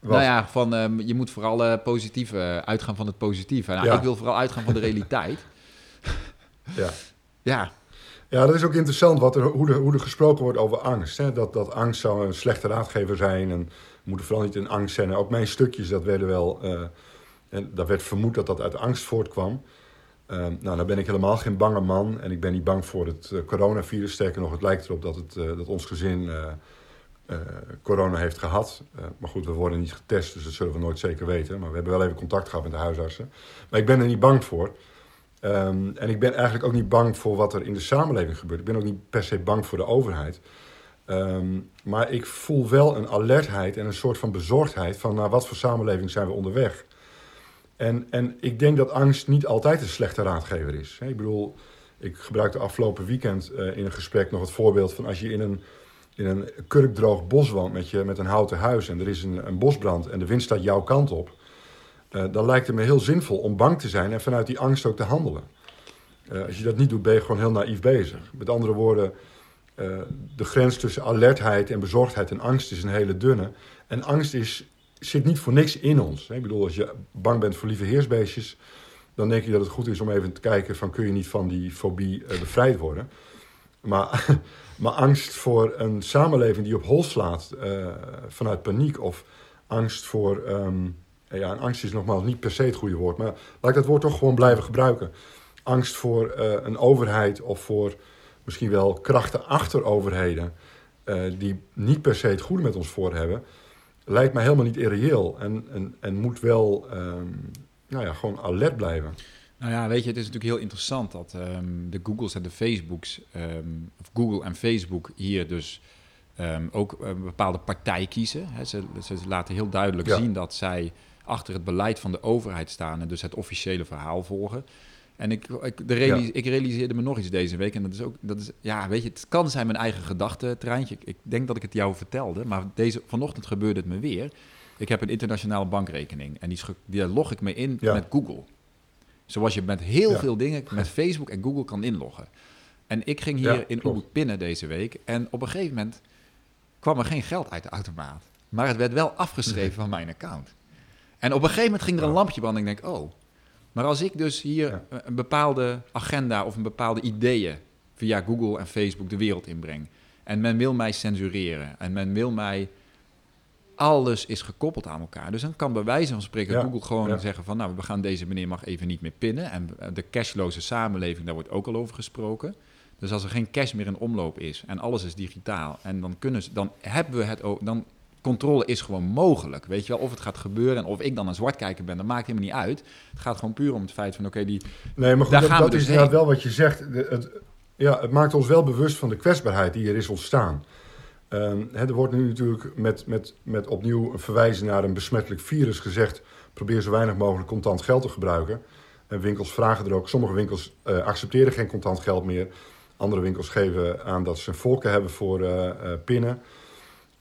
Wat? Nou ja, van, ehm, je moet vooral eh, positief eh, uitgaan van het positieve. Nou, Ja. Ik wil vooral uitgaan van de realiteit. Ja. Ja, Ja, dat is ook interessant wat er, hoe, er, hoe er gesproken wordt over angst. Hè? Dat, dat angst zou een slechte raadgever zijn en we moeten vooral niet in angst zijn. Ook mijn stukjes, dat werden wel. eh, en daar werd vermoed dat dat uit angst voortkwam. Eh, nou, dan ben ik helemaal geen bange man en ik ben niet bang voor het eh, coronavirus. Sterker nog, het lijkt erop dat, het, eh, dat ons gezin corona heeft gehad. Eh, maar goed, we worden niet getest, dus dat zullen we nooit zeker weten. Maar we hebben wel even contact gehad met de huisartsen. Maar ik ben er niet bang voor. Ehm, en ik ben eigenlijk ook niet bang voor wat er in de samenleving gebeurt. Ik ben ook niet per se bang voor de overheid. Ehm, maar ik voel wel een alertheid en een soort van bezorgdheid van naar wat voor samenleving zijn we onderweg. En, en ik denk dat angst niet altijd een slechte raadgever is. Ik bedoel, ik gebruikte afgelopen weekend uh, in een gesprek nog het voorbeeld van als je in een, in een kurkdroog bos woont met, je, met een houten huis en er is een, een bosbrand en de wind staat jouw kant op. Uh, dan lijkt het me heel zinvol om bang te zijn en vanuit die angst ook te handelen. Uh, als je dat niet doet, ben je gewoon heel naïef bezig. Met andere woorden, uh, de grens tussen alertheid en bezorgdheid en angst is een hele dunne. En angst is, zit niet voor niks in ons. Ik bedoel, als je bang bent voor lieve heersbeestjes, dan denk je dat het goed is om even te kijken van kun je niet van die fobie bevrijd worden. Maar, maar angst voor een samenleving die op hol slaat vanuit paniek of angst voor... Um, ja, en angst is nogmaals niet per se het goede woord, maar laat ik dat woord toch gewoon blijven gebruiken. Angst voor een overheid of voor misschien wel krachten achter overheden, uh, die niet per se het goede met ons voor hebben, lijkt mij helemaal niet irreëel en, en, en moet wel um, nou ja, gewoon alert blijven. Nou ja, weet je, het is natuurlijk heel interessant dat um, de Googles en de Facebooks, um, of Google en Facebook hier dus ook een bepaalde partij kiezen. Ze, ze, laten heel duidelijk ja. zien dat zij achter het beleid van de overheid staan en dus het officiële verhaal volgen. En ik, ik, de realis, ja. ik, realiseerde me nog iets deze week. En dat is ook, dat is, ja, weet je, het kan zijn mijn eigen gedachtentreintje. Ik, ik denk dat ik het jou vertelde, maar deze, vanochtend gebeurde het me weer. Ik heb een internationale bankrekening en die, die log ik me in ja. met Google. Zoals je met heel ja. veel dingen met Facebook en Google kan inloggen. En ik ging hier in Ubud pinnen deze week. En op een gegeven moment kwam er geen geld uit de automaat. Maar het werd wel afgeschreven nee. van mijn account. En op een gegeven moment ging er een lampje branden en ik denk, oh, maar als ik dus hier ja. een bepaalde agenda of een bepaalde ideeën via Google en Facebook de wereld inbreng. En men wil mij censureren. En men wil mij. Alles is gekoppeld aan elkaar. Dus dan kan bij wijze van spreken ja. Google gewoon ja. zeggen van nou, we gaan deze meneer mag even niet meer pinnen. En de cashloze samenleving, daar wordt ook al over gesproken. Dus als er geen cash meer in omloop is en alles is digitaal, en dan kunnen ze, dan hebben we het ook, dan controle is gewoon mogelijk. Weet je wel, of het gaat gebeuren en of ik dan een zwartkijker ben, dat maakt helemaal niet uit. Het gaat gewoon puur om het feit van, oké, die... Nee, maar goed, dat, dat dus is inderdaad wel wat je zegt. De, het, ja, het maakt ons wel bewust van de kwetsbaarheid die er is ontstaan. Um, hè, er wordt nu natuurlijk met, met, met opnieuw een verwijzen naar een besmettelijk virus gezegd... probeer zo weinig mogelijk contant geld te gebruiken. En winkels vragen er ook, sommige winkels uh, accepteren geen contant geld meer. Andere winkels geven aan dat ze een voorkeur hebben voor uh, uh, pinnen...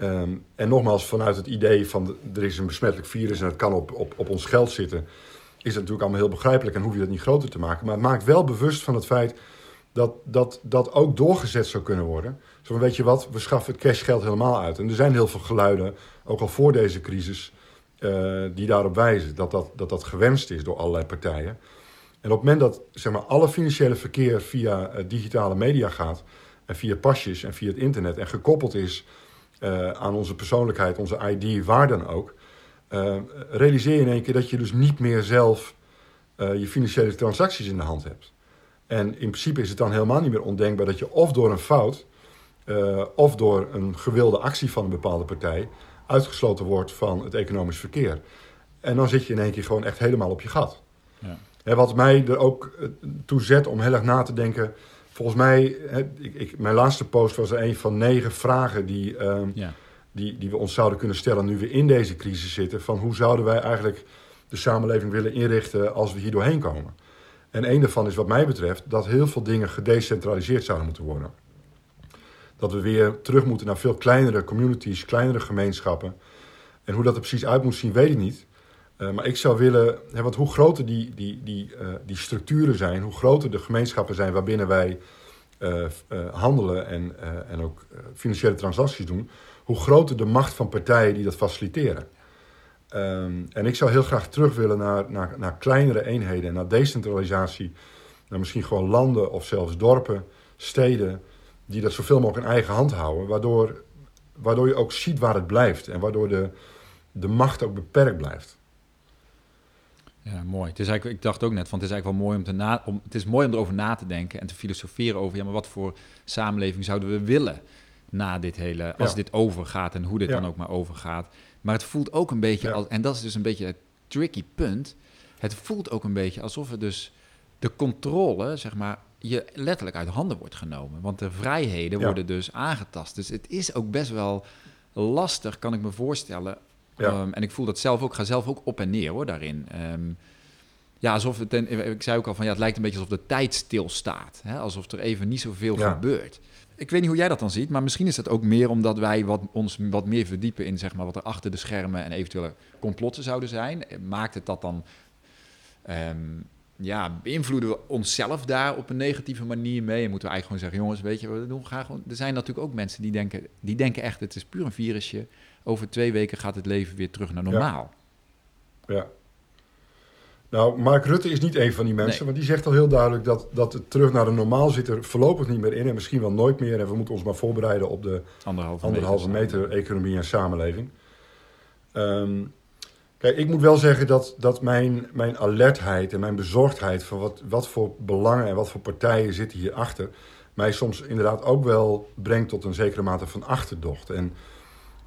Um, en nogmaals, vanuit het idee van er is een besmettelijk virus en het kan op, op, op ons geld zitten, is het natuurlijk allemaal heel begrijpelijk en hoef je dat niet groter te maken. Maar het maakt wel bewust van het feit dat dat, dat ook doorgezet zou kunnen worden. Zo weet je wat, we schaffen het cashgeld helemaal uit. En er zijn heel veel geluiden, ook al voor deze crisis, uh, die daarop wijzen dat dat, dat dat gewenst is door allerlei partijen. En op het moment dat zeg maar, alle financiële verkeer via uh, digitale media gaat, en via pasjes en via het internet, en gekoppeld is uh, aan onze persoonlijkheid, onze ID, waar dan ook, uh, realiseer je in één keer dat je dus niet meer zelf uh, je financiële transacties in de hand hebt. En in principe is het dan helemaal niet meer ondenkbaar dat je of door een fout of door een gewilde actie van een bepaalde partij uitgesloten wordt van het economisch verkeer. En dan zit je in één keer gewoon echt helemaal op je gat. Ja. En wat mij er ook toe zet om heel erg na te denken Volgens mij, ik, ik, mijn laatste post was een van negen vragen die, uh, ja. die, die we ons zouden kunnen stellen nu we in deze crisis zitten. Van hoe zouden wij eigenlijk de samenleving willen inrichten als we hier doorheen komen? En een daarvan is wat mij betreft dat heel veel dingen gedecentraliseerd zouden moeten worden. Dat we weer terug moeten naar veel kleinere communities, kleinere gemeenschappen. En hoe dat er precies uit moet zien, weet ik niet. Uh, maar ik zou willen, hè, want hoe groter die, die, die, uh, die structuren zijn, hoe groter de gemeenschappen zijn waarbinnen wij uh, handelen en, en ook financiële transacties doen, hoe groter de macht van partijen die dat faciliteren. Um, en ik zou heel graag terug willen naar, naar, naar kleinere eenheden en naar decentralisatie, naar misschien gewoon landen of zelfs dorpen, steden, die dat zoveel mogelijk in eigen hand houden, waardoor, waardoor je ook ziet waar het blijft en waardoor de, de macht ook beperkt blijft. Ja, mooi. Het is eigenlijk, ik dacht ook net van het is eigenlijk wel mooi om te na, om, het is mooi om erover na te denken en te filosoferen over ja, maar wat voor samenleving zouden we willen na dit hele, als ja. dit overgaat en hoe dit ja. dan ook maar overgaat. Maar het voelt ook een beetje, ja. als, en dat is dus een beetje het tricky punt. Het voelt ook een beetje alsof we dus de controle, zeg maar, je letterlijk uit handen wordt genomen. Want de vrijheden worden dus aangetast. Dus het is ook best wel lastig, kan ik me voorstellen. Ja. Ehm, en ik voel dat zelf ook, ga zelf ook op en neer hoor, daarin. Ehm, ja, alsof het, en ik zei ook al van, ja, het lijkt een beetje alsof de tijd stilstaat. Hè? Alsof er even niet zoveel Ja. gebeurt. Ik weet niet hoe jij dat dan ziet, maar misschien is dat ook meer omdat wij wat, ons wat meer verdiepen in zeg maar, wat er achter de schermen en eventuele complotten zouden zijn. Maakt het dat dan, ehm, ja, beïnvloeden we onszelf daar op een negatieve manier mee? En moeten we eigenlijk gewoon zeggen, jongens, weet je, we doen graag gewoon. Er zijn natuurlijk ook mensen die denken, die denken echt, het is puur een virusje. Over twee weken gaat het leven weer terug naar normaal. Ja. Nou, Mark Rutte is niet een van die mensen, Nee. want die zegt al heel duidelijk dat, dat het terug naar de normaal zit er voorlopig niet meer in en misschien wel nooit meer. En we moeten ons maar voorbereiden op de Anderhalve, anderhalve meter. meter economie en samenleving. Ehm, kijk, ik moet wel zeggen dat, dat mijn, mijn alertheid en mijn bezorgdheid voor wat, wat voor belangen en wat voor partijen zitten hierachter, mij soms inderdaad ook wel brengt tot een zekere mate van achterdocht. En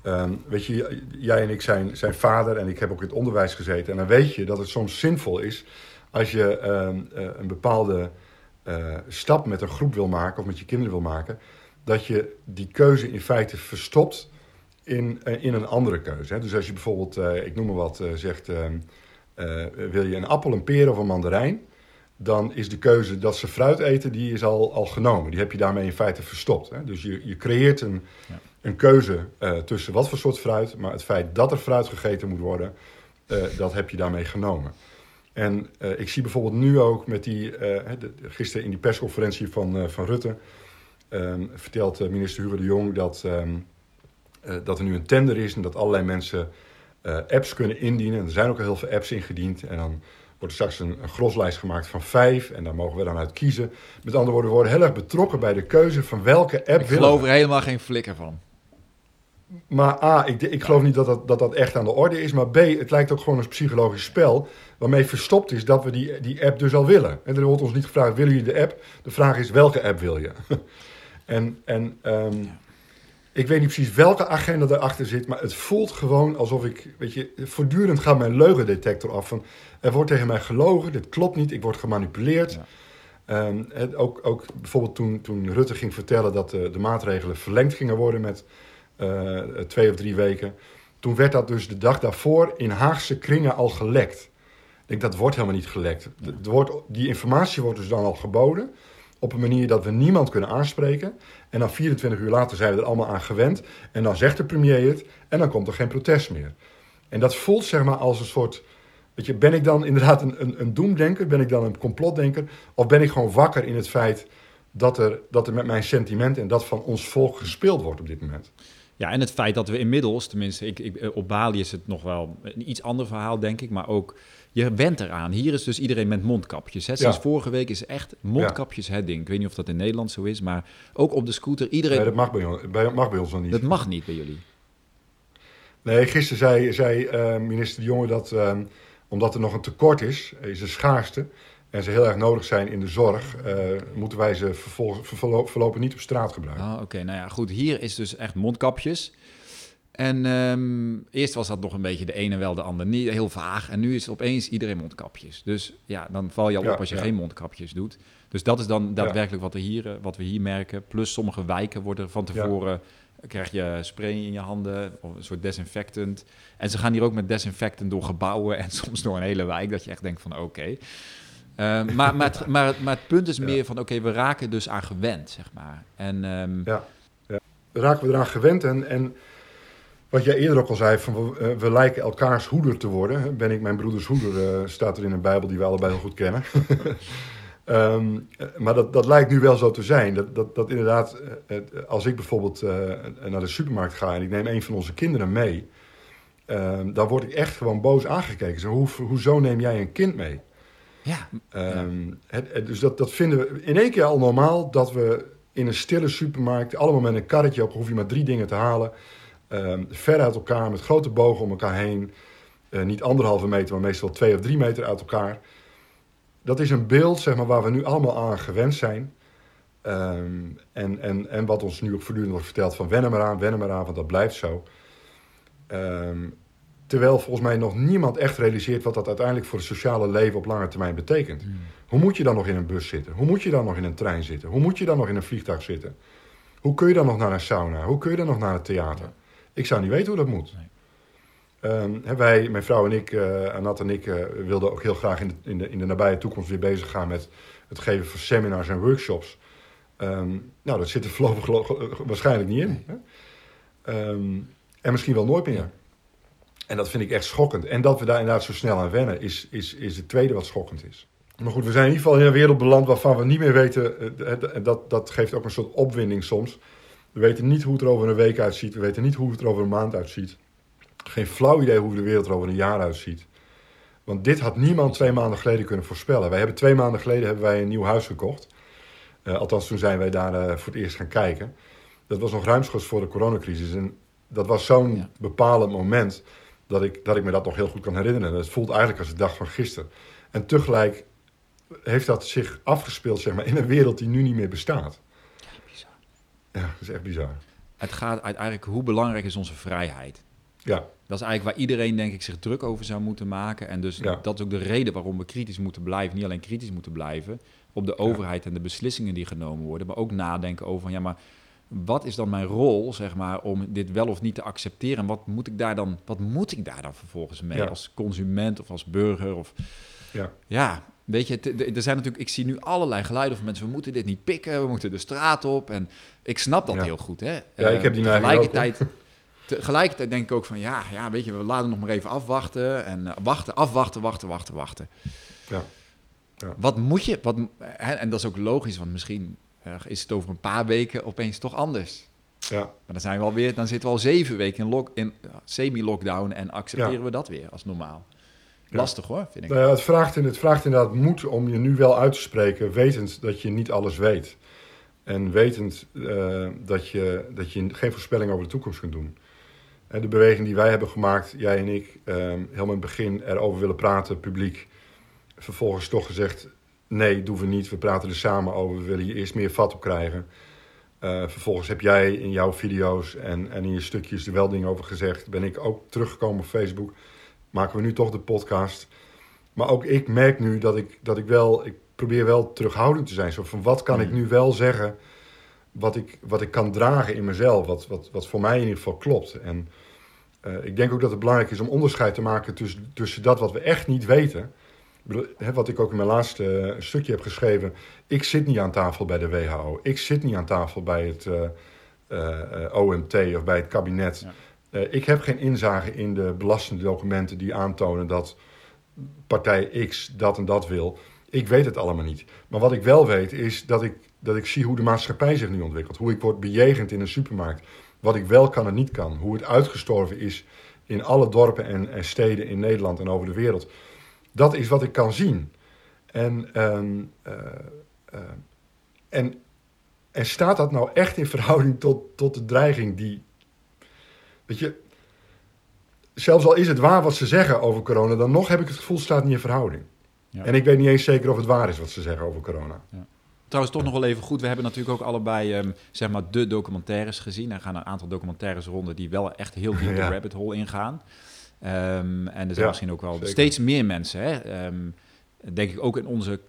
ehm, weet je, jij en ik zijn, zijn vader en ik heb ook in het onderwijs gezeten. En dan weet je dat het soms zinvol is als je ehm, eh, een bepaalde eh, stap met een groep wil maken of met je kinderen wil maken, dat je die keuze in feite verstopt in, eh, in een andere keuze. Hè. Dus als je bijvoorbeeld, ik noem maar wat, zegt: ehm, eh, wil je een appel, een peer of een mandarijn? Dan is de keuze dat ze fruit eten, die is al, al genomen. Die heb je daarmee in feite verstopt. Hè. Dus je, je creëert een, Ja. Een keuze eh, tussen wat voor soort fruit, maar het feit dat er fruit gegeten moet worden, eh, dat heb je daarmee genomen. En eh, ik zie bijvoorbeeld nu ook met die, de- gisteren in die persconferentie van, van Rutte, ehm, vertelt minister Hugo de Jong dat, ehm, eh, dat er nu een tender is en dat allerlei mensen apps kunnen indienen. Er zijn ook al heel veel apps ingediend. En dan wordt er straks een, een groslijst gemaakt van vijf en daar mogen we dan uit kiezen. Met andere woorden, we worden heel erg betrokken bij de keuze van welke app Ik willen geloof er helemaal geen flikker van. Maar A, ik, ik geloof niet dat dat, dat dat echt aan de orde is. Maar B, het lijkt ook gewoon een psychologisch spel. Waarmee verstopt is dat we die, die app dus al willen. En er wordt ons niet gevraagd, willen jullie de app? De vraag is, welke app wil je? en en ehm, ik weet niet precies welke agenda erachter zit. Maar het voelt gewoon alsof ik, weet je, voortdurend gaat mijn leugendetector af. Van, er wordt tegen mij gelogen, dit klopt niet, ik word gemanipuleerd. Ja. Ehm, ook, ook bijvoorbeeld toen, toen Rutte ging vertellen dat de, de maatregelen verlengd gingen worden met eh, twee of drie weken. Toen werd dat dus de dag daarvoor in Haagse kringen al gelekt. Ik denk dat wordt helemaal niet gelekt. Het wordt, die informatie wordt dus dan al geboden. Op een manier dat we niemand kunnen aanspreken. En dan 24 uur later zijn we er allemaal aan gewend. En dan zegt de premier het. En dan komt er geen protest meer. En dat voelt zeg maar als een soort. Weet je, ben ik dan inderdaad een, een, een doemdenker? Ben ik dan een complotdenker? Of ben ik gewoon wakker in het feit dat er, dat er met mijn sentimenten en dat van ons volk gespeeld wordt op dit moment? Ja, en het feit dat we inmiddels, tenminste, ik, ik, op Bali is het nog wel een iets ander verhaal, denk ik, maar ook, je bent eraan. Hier is dus iedereen met mondkapjes. Hè. Sinds Ja. vorige week is echt mondkapjes het ding. Ik weet niet of dat in Nederland zo is, maar ook op de scooter, iedereen... Nee, dat mag bij, ons, bij, mag bij ons nog niet. dat mag niet bij jullie. Nee, gisteren zei, zei eh, minister De Jonge dat eh, omdat er nog een tekort is, is er schaarste. En ze heel erg nodig zijn in de zorg, eh, moeten wij ze vervolg, verlo- voorlopig niet op straat gebruiken. Ah, Oké, nou ja, goed. Hier is dus echt mondkapjes. En ehm, eerst was dat nog een beetje de ene wel, de ander niet. Heel vaag. En nu is opeens iedereen mondkapjes. Dus ja, dan val je al Ja, op als je ja. geen mondkapjes doet. Dus dat is dan daadwerkelijk wat, er hier, eh, wat we hier merken. Plus sommige wijken worden van tevoren... krijg je spray in je handen, of een soort desinfectant. En ze gaan hier ook met desinfectant door gebouwen... en soms door een hele wijk, dat je echt denkt van oké... maar, maar, het, maar, maar het punt is meer van, oké, we raken dus aan gewend, zeg maar. En ehm, Ja, ja. Raken we eraan gewend en, en wat jij eerder ook al zei, van we, eh, we lijken elkaars hoeder te worden. Ben ik mijn broeders hoeder, eh, staat er in een Bijbel die we allebei heel goed kennen. Ehm, eh, maar dat, dat lijkt nu wel zo te zijn. Dat, dat, dat inderdaad, als ik bijvoorbeeld naar de supermarkt ga en ik neem een van onze kinderen mee, ehm, dan word ik echt gewoon boos aangekeken. Zo, hoe, hoezo neem jij een kind mee? Ja, Ehm, het, dus dat, dat vinden we in één keer al normaal dat we in een stille supermarkt, allemaal met een karretje op, hoef je maar drie dingen te halen. Ehm, ver uit elkaar, met grote bogen om elkaar heen. Eh, niet anderhalve meter, maar meestal twee of drie meter uit elkaar. Dat is een beeld zeg maar, waar we nu allemaal aan gewend zijn. Ehm, en, en, en wat ons nu ook voortdurend wordt verteld van wennen maar aan, wennen maar aan, want dat blijft zo. Ehm, Terwijl volgens mij nog niemand echt realiseert wat dat uiteindelijk voor het sociale leven op lange termijn betekent. Hoe moet je dan nog in een bus zitten? Hoe moet je dan nog in een trein zitten? Hoe moet je dan nog in een vliegtuig zitten? Hoe kun je dan nog naar een sauna? Hoe kun je dan nog naar het theater? Ik zou niet weten hoe dat moet. Ehm, wij, mijn vrouw en ik, uh, Anat en ik, uh, wilden ook heel graag in de, in, de, in de nabije toekomst weer bezig gaan met het geven van seminars en workshops. Ehm, nou, dat zit er voorlopig waarschijnlijk niet in. Hè? Ehm, en misschien wel nooit meer. En dat vind ik echt schokkend. En dat we daar inderdaad zo snel aan wennen, is, is, is het tweede wat schokkend is. Maar goed, we zijn in ieder geval in een wereld beland waarvan we niet meer weten. En dat, dat geeft ook een soort opwinding soms. We weten niet hoe het er over een week uitziet. We weten niet hoe het er over een maand uitziet. Geen flauw idee hoe de wereld er over een jaar uitziet. Want dit had niemand twee maanden geleden kunnen voorspellen. Wij hebben twee maanden geleden hebben wij een nieuw huis gekocht. Uh, althans, toen zijn wij daar uh, voor het eerst gaan kijken. Dat was nog ruimschoots voor de coronacrisis. En dat was zo'n ja. bepalend moment dat ik, dat ik me dat nog heel goed kan herinneren. Het voelt eigenlijk als de dag van gisteren. En tegelijk heeft dat zich afgespeeld zeg maar, in een wereld die nu niet meer bestaat. Ja, bizar. Ja, dat is echt bizar. Het gaat uiteindelijk, hoe belangrijk is onze vrijheid? Ja. Dat is eigenlijk waar iedereen, denk ik, zich druk over zou moeten maken. En dus Ja. dat is ook de reden waarom we kritisch moeten blijven. Niet alleen kritisch moeten blijven op de overheid en de beslissingen die genomen worden, maar ook nadenken over van ja, maar wat is dan mijn rol, zeg maar, om dit wel of niet te accepteren? En wat moet ik daar dan, wat moet ik daar dan vervolgens mee Ja. als consument of als burger? Of, Ja. ja, weet je, er zijn natuurlijk, ik zie nu allerlei geluiden van mensen, we moeten dit niet pikken, we moeten de straat op. En ik snap dat Ja. heel goed, hè. Ja, ik heb die ook, tegelijkertijd, tegelijkertijd denk ik ook van, ja, ja, weet je, we laten nog maar even afwachten. En eh, wachten, afwachten, wachten, wachten, wachten. Ja. Ja. Wat moet je, wat, en dat is ook logisch, want misschien eh, is het over een paar weken opeens toch anders. Ja. Maar dan zijn we alweer, dan zitten we al zeven weken in, lock, in eh, semi-lockdown en accepteren Ja. we dat weer als normaal. Ja. Lastig hoor, vind ik. Nou ja, het, vraagt, het vraagt inderdaad moed om je nu wel uit te spreken, wetend dat je niet alles weet. En wetend eh, dat, je, dat je geen voorspelling over de toekomst kunt doen. En de beweging die wij hebben gemaakt, jij en ik, helemaal in het begin erover willen praten, publiek. Vervolgens toch gezegd, nee, doen we niet. We praten er samen over, we willen hier eerst meer vat op krijgen. Eh, vervolgens heb jij in jouw video's en, en in je stukjes er wel dingen over gezegd. Ben ik ook teruggekomen op Facebook. Maken we nu toch de podcast. Maar ook ik merk nu dat ik, dat ik wel... Ik probeer wel terughoudend te zijn. Zo van, wat kan ik nu wel zeggen... Wat ik, wat ik kan dragen in mezelf. Wat, wat, wat voor mij in ieder geval klopt. En eh, ik denk ook dat het belangrijk is om onderscheid te maken... tussen, tussen dat wat we echt niet weten... Wat ik ook in mijn laatste eh, stukje heb geschreven. Ik zit niet aan tafel bij de WHO. Ik zit niet aan tafel bij het eh, eh, OMT of bij het kabinet. Ja. Ik heb geen inzage in de belastende documenten die aantonen dat partij X dat en dat wil. Ik weet het allemaal niet. Maar wat ik wel weet is dat ik, dat ik zie hoe de maatschappij zich nu ontwikkelt. Hoe ik word bejegend in een supermarkt. Wat ik wel kan en niet kan. Hoe het uitgestorven is in alle dorpen en, en steden in Nederland en over de wereld. Dat is wat ik kan zien. En, ehm, eh, eh, en, en staat dat nou echt in verhouding tot, tot de dreiging die. Weet je, zelfs al is het waar wat ze zeggen over corona, dan nog heb ik het gevoel staat niet in verhouding. Ja. En ik weet niet eens zeker of het waar is wat ze zeggen over corona. Trouwens, toch nog wel even goed. We hebben natuurlijk ook allebei ehm, zeg maar de documentaires gezien. Er gaan een aantal documentaires ronden die wel echt heel diep de Ja. rabbit hole ingaan. Ehm, en er zijn Ja, misschien ook wel zeker. steeds meer mensen, hè, ehm, denk ik ook in onze,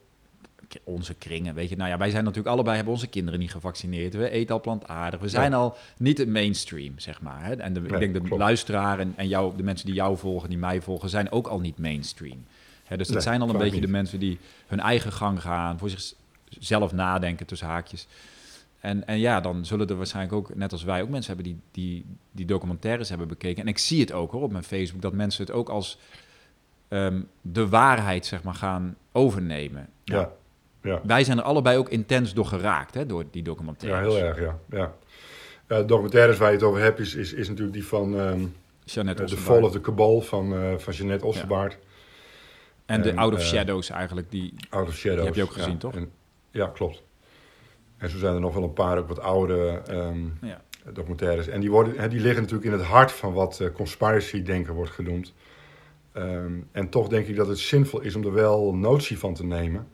onze kringen. Weet je, nou ja, wij zijn natuurlijk allebei, hebben onze kinderen niet gevaccineerd. We eten al plantaardig. We zijn al niet het mainstream, zeg maar. Hè. En de, ik denk de luisteraar en, en jou, de mensen die jou volgen, die mij volgen, zijn ook al niet mainstream. Hè, dus dat Nee, zijn al een beetje de mensen die hun eigen gang gaan, voor zichzelf nadenken tussen haakjes. En, en ja, dan zullen er waarschijnlijk ook, net als wij, ook mensen hebben die, die, die documentaires hebben bekeken. En ik zie het ook hoor, op mijn Facebook, dat mensen het ook als ehm, de waarheid zeg maar, gaan overnemen. Nou, Ja, ja. Wij zijn er allebei ook intens door geraakt, hè, door die ja documentaires. heel erg, ja. ja. Ja, de documentaires waar je het over hebt, is, is, is natuurlijk die van ehm Jeannette The Ossenbaard. Fall of the Cabal van, eh van Jeannette Ossenbaard. En de Out of eh, Shadows eigenlijk, die... Out of Shadows. Die heb je ook ja. gezien, toch? En- ja, klopt. En zo zijn er nog wel een paar ook wat oude ehm, Ja. documentaires. En die, worden, hè, die liggen natuurlijk in het hart van wat eh, conspiracy-denken wordt genoemd. Ehm, en toch denk ik dat het zinvol is om er wel notie van te nemen.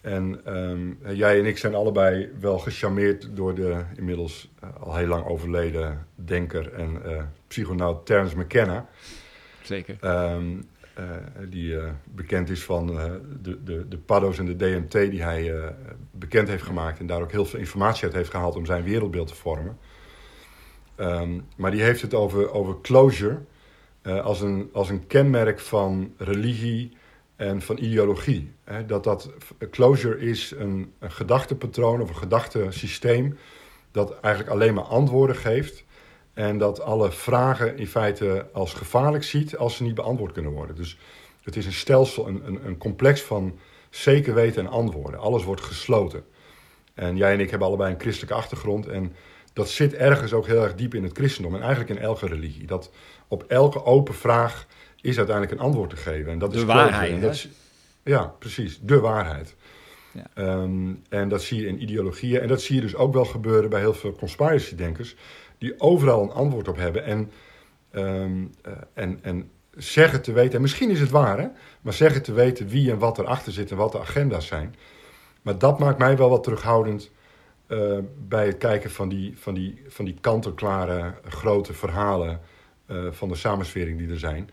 En ehm, jij en ik zijn allebei wel gecharmeerd door de inmiddels eh, al heel lang overleden denker en eh psychonaut Terence McKenna. Zeker. Eh, die eh, bekend is van eh, de, de, de paddo's en de DMT die hij bekend heeft gemaakt. En daar ook heel veel informatie uit heeft gehaald om zijn wereldbeeld te vormen. Ehm, maar die heeft het over, over closure als, een, als een kenmerk van religie en van ideologie. Hè? Dat dat closure is een, een gedachtepatroon of een gedachtesysteem dat eigenlijk alleen maar antwoorden geeft en dat alle vragen in feite als gevaarlijk ziet als ze niet beantwoord kunnen worden. Dus het is een stelsel, een, een, een complex van zeker weten en antwoorden. Alles wordt gesloten. En jij en ik hebben allebei een christelijke achtergrond. En dat zit ergens ook heel erg diep in het christendom. En eigenlijk in elke religie. Dat op elke open vraag is uiteindelijk een antwoord te geven. En dat de is waarheid. Dat ja, precies. De waarheid. Ja. Ehm, en dat zie je in ideologieën. En dat zie je dus ook wel gebeuren bij heel veel conspiracy-denkers die overal een antwoord op hebben en, um, uh, en, en zeggen te weten, en misschien is het waar, hè, maar zeggen te weten wie en wat erachter zit en wat de agenda's zijn. Maar dat maakt mij wel wat terughoudend uh, bij het kijken van die, van die, van die kant-en-klare grote verhalen uh, van de samenswering die er zijn.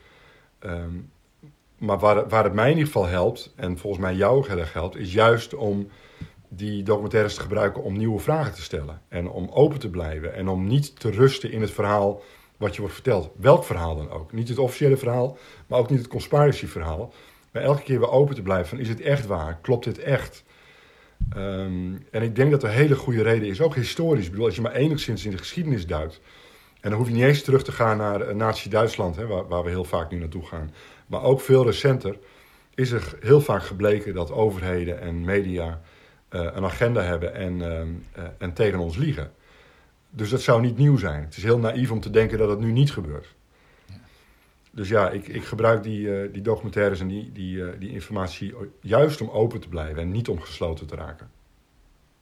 Um, maar waar, waar het mij in ieder geval helpt, en volgens mij jou heel erg helpt, is juist om die documentaires te gebruiken om nieuwe vragen te stellen. En om open te blijven. En om niet te rusten in het verhaal wat je wordt verteld. Welk verhaal dan ook. Niet het officiële verhaal, maar ook niet het conspiracy verhaal. Maar elke keer weer open te blijven van is het echt waar? Klopt dit echt? Um, en ik denk dat er hele goede reden is, ook historisch. Ik bedoel, als je maar enigszins in de geschiedenis duikt. En dan hoef je niet eens terug te gaan naar Nazi-Duitsland, waar, waar we heel vaak nu naartoe gaan. Maar ook veel recenter is er heel vaak gebleken dat overheden en media een agenda hebben en, uh, uh, en tegen ons liegen. Dus dat zou niet nieuw zijn. Het is heel naïef om te denken dat het nu niet gebeurt. Dus ja, ik, ik gebruik die, die documentaires en die, die, die informatie juist om open te blijven en niet om gesloten te raken.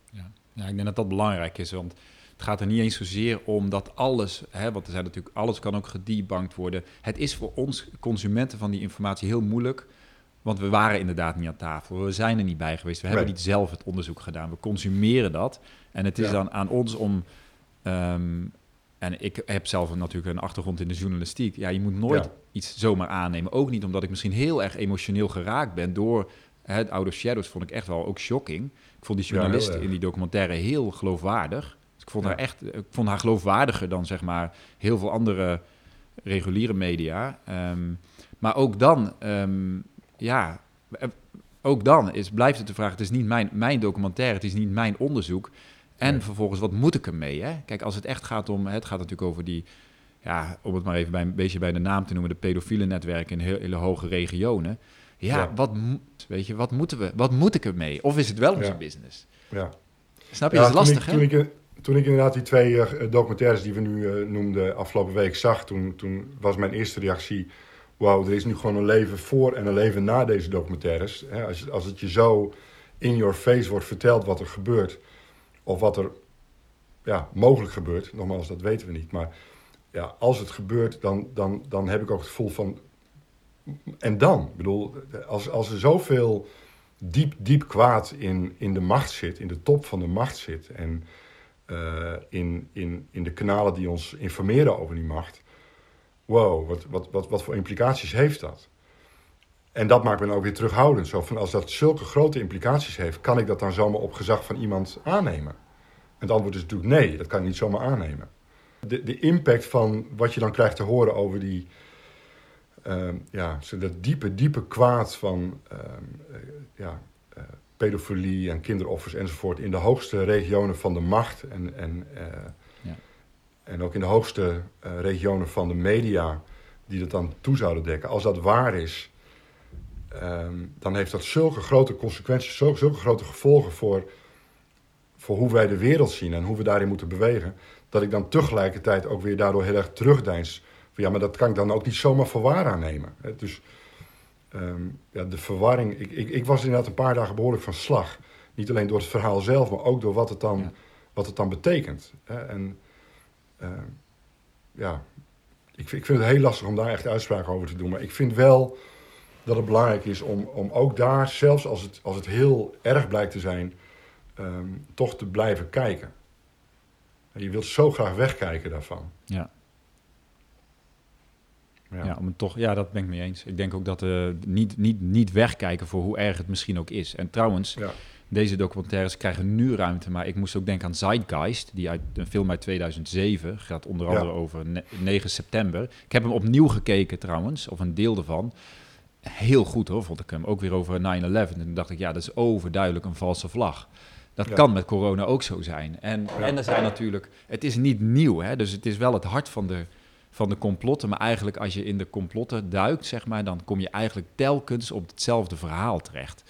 Ja. ja, ik denk dat dat belangrijk is, want het gaat er niet eens zozeer om dat alles, hè, want er zijn natuurlijk, alles kan ook gedebunked worden. Het is voor ons consumenten van die informatie heel moeilijk want we waren inderdaad niet aan tafel. We zijn er niet bij geweest. We hebben niet zelf het onderzoek gedaan. We consumeren dat. En het is ja. dan aan ons om. Um, en ik heb zelf natuurlijk een achtergrond in de journalistiek. Ja, je moet nooit ja. iets zomaar aannemen. Ook niet omdat ik misschien heel erg emotioneel geraakt ben door het Outer Shadows. Vond ik echt wel ook shocking. Ik vond die journalist ja, in die documentaire heel geloofwaardig. Dus ik vond haar echt, ik vond haar geloofwaardiger dan zeg maar heel veel andere reguliere media. Um, maar ook dan. Um, ja, ook dan is, blijft het de vraag: het is niet mijn, mijn documentaire, het is niet mijn onderzoek. En nee. vervolgens, wat moet ik ermee? Hè? Kijk, als het echt gaat om, het gaat natuurlijk over die, ja, om het maar even bij, een beetje bij de naam te noemen, de pedofiele netwerken in heel, hele hoge regionen. Ja, ja, wat weet je, wat moeten we, wat moet ik ermee? Of is het wel onze ja. business? Ja. Snap je? dat is lastig, toen ik, toen ik, toen ik inderdaad die twee uh, documentaires die we nu uh, noemden afgelopen week zag, toen, toen was mijn eerste reactie wauw, er is nu gewoon een leven voor en een leven na deze documentaires. Als, als het je zo in your face wordt verteld wat er gebeurt, of wat er ja, mogelijk gebeurt, nogmaals, dat weten we niet. Maar ja, als het gebeurt, dan, dan, dan heb ik ook het gevoel van. En dan? Ik bedoel, als, als er zoveel diep, diep kwaad in, in de macht zit, in de top van de macht zit, en uh, in, in, in de kanalen die ons informeren over die macht wow, wat, wat, wat, wat voor implicaties heeft dat? En dat maakt me dan ook weer terughoudend. Zo van als dat zulke grote implicaties heeft, kan ik dat dan zomaar op gezag van iemand aannemen? En het antwoord is natuurlijk nee, dat kan ik niet zomaar aannemen. De, de impact van wat je dan krijgt te horen over die, uh, ja, dat diepe, diepe kwaad van uh, uh, ja, pedofilie en kinderoffers enzovoort in de hoogste regionen van de macht en, en en ook in de hoogste uh, regionen van de media die dat dan toe zouden dekken, als dat waar is, um, dan heeft dat zulke grote consequenties, zulke, zulke grote gevolgen voor, voor hoe wij de wereld zien en hoe we daarin moeten bewegen, dat ik dan tegelijkertijd ook weer daardoor heel erg terugdeins. Van, ja, maar dat kan ik dan ook niet zomaar voor waar aannemen. Hè? Dus um, ja, de verwarring. Ik, ik, ik, was inderdaad een paar dagen behoorlijk van slag. Niet alleen door het verhaal zelf, maar ook door wat het dan, ja. wat het dan betekent. Hè? En uh, ja, ik, ik, vind het heel lastig om daar echt uitspraken over te doen. Maar ik vind wel dat het belangrijk is om, om ook daar, zelfs als het, als het heel erg blijkt te zijn, um, toch te blijven kijken. En je wilt zo graag wegkijken daarvan. Ja. Ja. ja. toch, ja, dat ben ik mee eens. Ik denk ook dat uh, niet, niet, niet wegkijken voor hoe erg het misschien ook is. En trouwens, ja. Deze documentaires krijgen nu ruimte. Maar ik moest ook denken aan Zeitgeist, die uit een film uit 2007 gaat onder andere over 9 september. Ik heb hem opnieuw gekeken trouwens, of een deel ervan. Heel goed hoor, vond ik hem. Ook weer over 9-11. En toen dacht ik, ja, dat is overduidelijk een valse vlag. Dat kan met corona ook zo zijn. En, en er zijn natuurlijk, het is niet nieuw, hè? dus het is wel het hart van de, van de complotten. Maar eigenlijk als je in de complotten duikt, zeg maar, dan kom je eigenlijk telkens op hetzelfde verhaal terecht.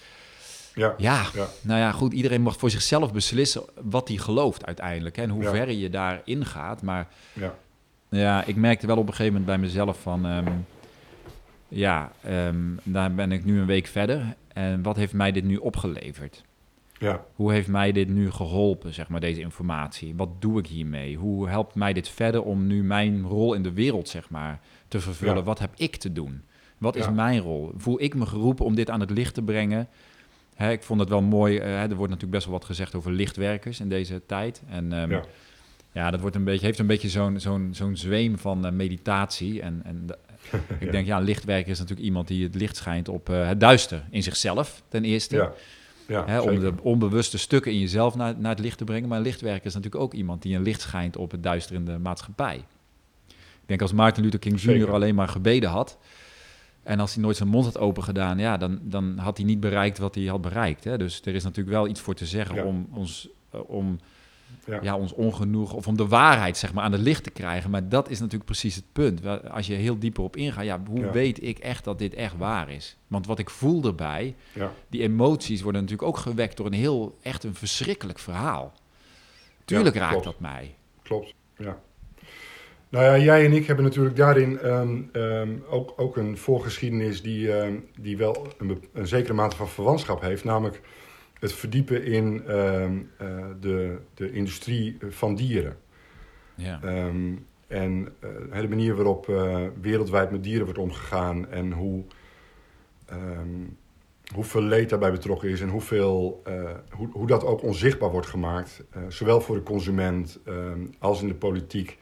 Ja, ja, nou ja, goed, iedereen mag voor zichzelf beslissen wat hij gelooft uiteindelijk. Hè, en hoe ver je daarin gaat. Maar ja. ja, ik merkte wel op een gegeven moment bij mezelf van... Ehm, ja, um, daar ben ik nu een week verder. En wat heeft mij dit nu opgeleverd? Ja. Hoe heeft mij dit nu geholpen, zeg maar, deze informatie? Wat doe ik hiermee? Hoe helpt mij dit verder om nu mijn rol in de wereld, zeg maar, te vervullen? Wat heb ik te doen? Wat is mijn rol? Voel ik me geroepen om dit aan het licht te brengen? Hè, ik vond het wel mooi. Uh, er wordt natuurlijk best wel wat gezegd over lichtwerkers in deze tijd. En um, ja. ja. dat wordt een beetje, heeft een beetje zo'n zo'n zo'n zweem van uh, meditatie. En, en ik denk, ja, lichtwerker is natuurlijk iemand die het licht schijnt op uh, het duister in zichzelf, ten eerste. Ja. Ja, hè, om de onbewuste stukken in jezelf naar, naar het licht te brengen. Maar een lichtwerker is natuurlijk ook iemand die een licht schijnt op het duisterende maatschappij. Ik denk als Martin Luther King Jr. alleen maar gebeden had. En als hij nooit zijn mond had open gedaan, ja, dan, dan had hij niet bereikt wat hij had bereikt. Hè. Dus er is natuurlijk wel iets voor te zeggen om ons uh, om ja. ja. ons ongenoeg, of om de waarheid zeg maar aan het licht te krijgen. Maar dat is natuurlijk precies het punt. Als je heel dieper op ingaat, ja, hoe weet ik echt dat dit echt waar is? Want wat ik voel erbij, ja. die emoties worden natuurlijk ook gewekt door een heel, echt een verschrikkelijk verhaal. Tuurlijk raakt dat mij. Klopt, ja. Nou ja, jij en ik hebben natuurlijk daarin ehm, ehm, ook, ook een voorgeschiedenis die, ehm, die wel een, een zekere mate van verwantschap heeft. Namelijk het verdiepen in eh, de, de industrie van dieren. Ja. En uh, de manier waarop uh, wereldwijd met dieren wordt omgegaan en hoe, hoeveel leed daarbij betrokken is en hoeveel, hoe, hoe dat ook onzichtbaar wordt gemaakt, zowel voor de consument als in de politiek.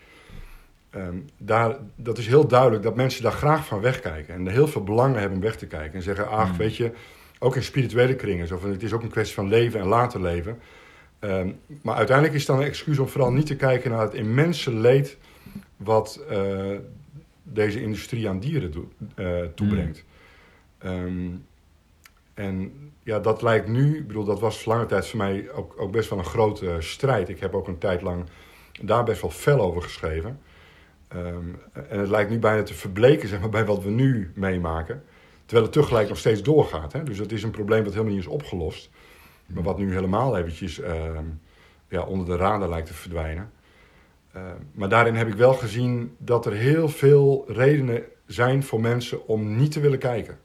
Daar, dat is heel duidelijk dat mensen daar graag van wegkijken en er heel veel belangen hebben om weg te kijken en zeggen: Ach, mm. weet je, ook in spirituele kringen. Zo van, het is ook een kwestie van leven en later leven. Ehm, maar uiteindelijk is het dan een excuus om vooral niet te kijken naar het immense leed wat uh, deze industrie aan dieren uh, toebrengt. Mm. en ja, dat lijkt nu, ik bedoel, dat was lange tijd voor mij ook, ook best wel een grote strijd. Ik heb ook een tijd lang daar best wel fel over geschreven. Um, en het lijkt nu bijna te verbleken zeg maar, bij wat we nu meemaken. Terwijl het tegelijk nog steeds doorgaat. Hè? Dus dat is een probleem wat helemaal niet is opgelost. Maar wat nu helemaal eventjes uh, ja, onder de radar lijkt te verdwijnen. Uh, maar daarin heb ik wel gezien dat er heel veel redenen zijn voor mensen om niet te willen kijken.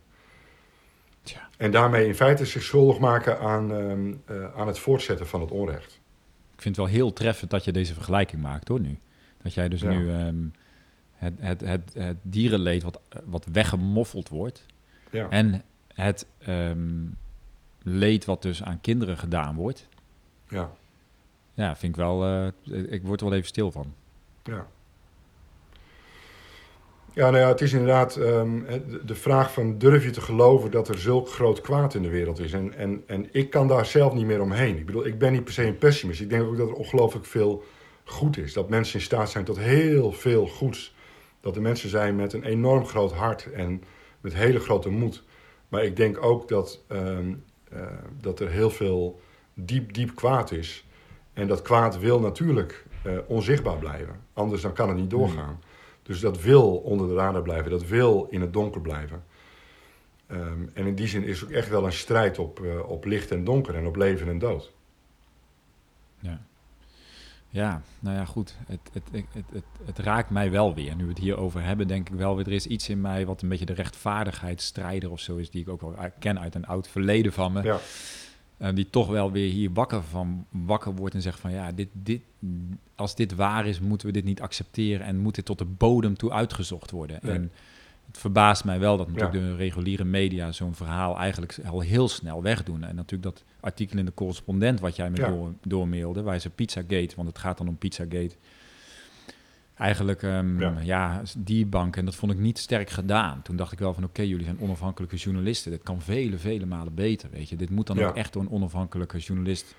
Tja. En daarmee in feite zich schuldig maken aan, uh, aan het voortzetten van het onrecht. Ik vind het wel heel treffend dat je deze vergelijking maakt hoor nu. Dat jij dus nu um, het, het, het, het, dierenleed wat, wat weggemoffeld wordt, ja. En het um, leed wat dus aan kinderen gedaan wordt. Ja. Ja, vind ik wel... Uh, ik word er wel even stil van. Ja. Ja, nou ja, het is inderdaad um, de vraag van durf je te geloven dat er zulk groot kwaad in de wereld is. En, en, en ik kan daar zelf niet meer omheen. Ik bedoel, ik ben niet per se een pessimist. Ik denk ook dat er ongelooflijk veel goed is. Dat mensen in staat zijn tot heel veel goeds. Dat er mensen zijn met een enorm groot hart en met hele grote moed. Maar ik denk ook dat, ehm, eh, dat er heel veel diep, diep kwaad is. En dat kwaad wil natuurlijk uh, onzichtbaar blijven. Anders dan kan het niet doorgaan. Dus dat wil onder de radar blijven. Dat wil in het donker blijven. Um, en in die zin is het ook echt wel een strijd op, uh, op licht en donker en op leven en dood. Ja. Nou ja, goed. Het, het, het, het, het, raakt mij wel weer. Nu we het hierover hebben, denk ik wel weer... er is iets in mij wat een beetje de rechtvaardigheidsstrijder of zo is... die ik ook wel ken uit een oud verleden van me. Ja. Uh, die toch wel weer hier wakker, van, wakker wordt en zegt van... ja, dit, dit, als dit waar is, moeten we dit niet accepteren... en moet dit tot de bodem toe uitgezocht worden. En het verbaast mij wel dat natuurlijk de reguliere media zo'n verhaal eigenlijk al heel snel wegdoen. En natuurlijk dat artikel in de correspondent wat jij me door, doormailde, waar ze Pizzagate, want het gaat dan om Pizzagate. eigenlijk um, Ja. ja. die bank. En dat vond ik niet sterk gedaan. Toen dacht ik wel van oké, jullie zijn onafhankelijke journalisten. Dit kan vele, vele malen beter. Weet je, dit moet dan Ja. ook echt door een onafhankelijke journalist.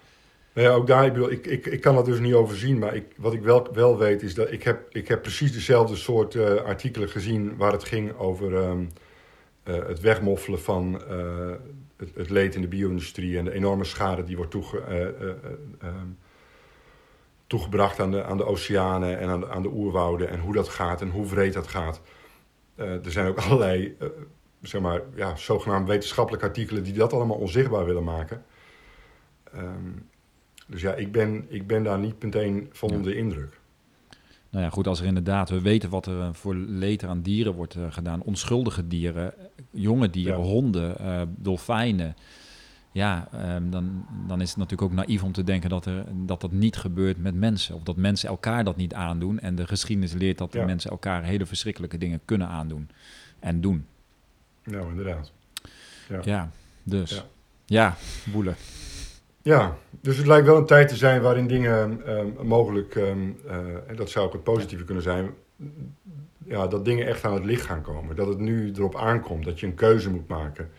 Nou ja, ook daar, ik, bedoel, ik, ik, ik kan dat dus niet overzien. Maar ik, wat ik wel, wel weet is dat ik heb, ik heb precies dezelfde soort eh, artikelen gezien waar het ging over ehm, eh, het wegmoffelen van eh, het, het leed in de bio-industrie en de enorme schade die wordt eh, eh, eh, ehm, toegebracht aan de, aan de oceanen en aan de, aan de oerwouden en hoe dat gaat en hoe wreed dat gaat. Er zijn ook allerlei, zeg maar, ja, zogenaamd wetenschappelijke artikelen die dat allemaal onzichtbaar willen maken. Ehm, dus ja, ik ben, ik ben daar niet meteen van Ja. onder de indruk. Nou ja, goed, als er inderdaad, we weten wat er eh, voor leed aan dieren wordt eh, gedaan. Onschuldige dieren, eh, jonge dieren, Ja. honden, dolfijnen. Ja, ehm, dan, dan is het natuurlijk ook naïef om te denken dat, er, dat dat niet gebeurt met mensen. Of dat mensen elkaar dat niet aandoen. En de geschiedenis leert dat Ja. mensen elkaar hele verschrikkelijke dingen kunnen aandoen. En doen. Nou, inderdaad. Ja. Ja, dus. Ja. Ja, boelen. Ja, dus het lijkt wel een tijd te zijn waarin dingen ehm, mogelijk, ehm, eh, en dat zou ook het positieve kunnen zijn, ja, dat dingen echt aan het licht gaan komen. Dat het nu erop aankomt, dat je een keuze moet maken.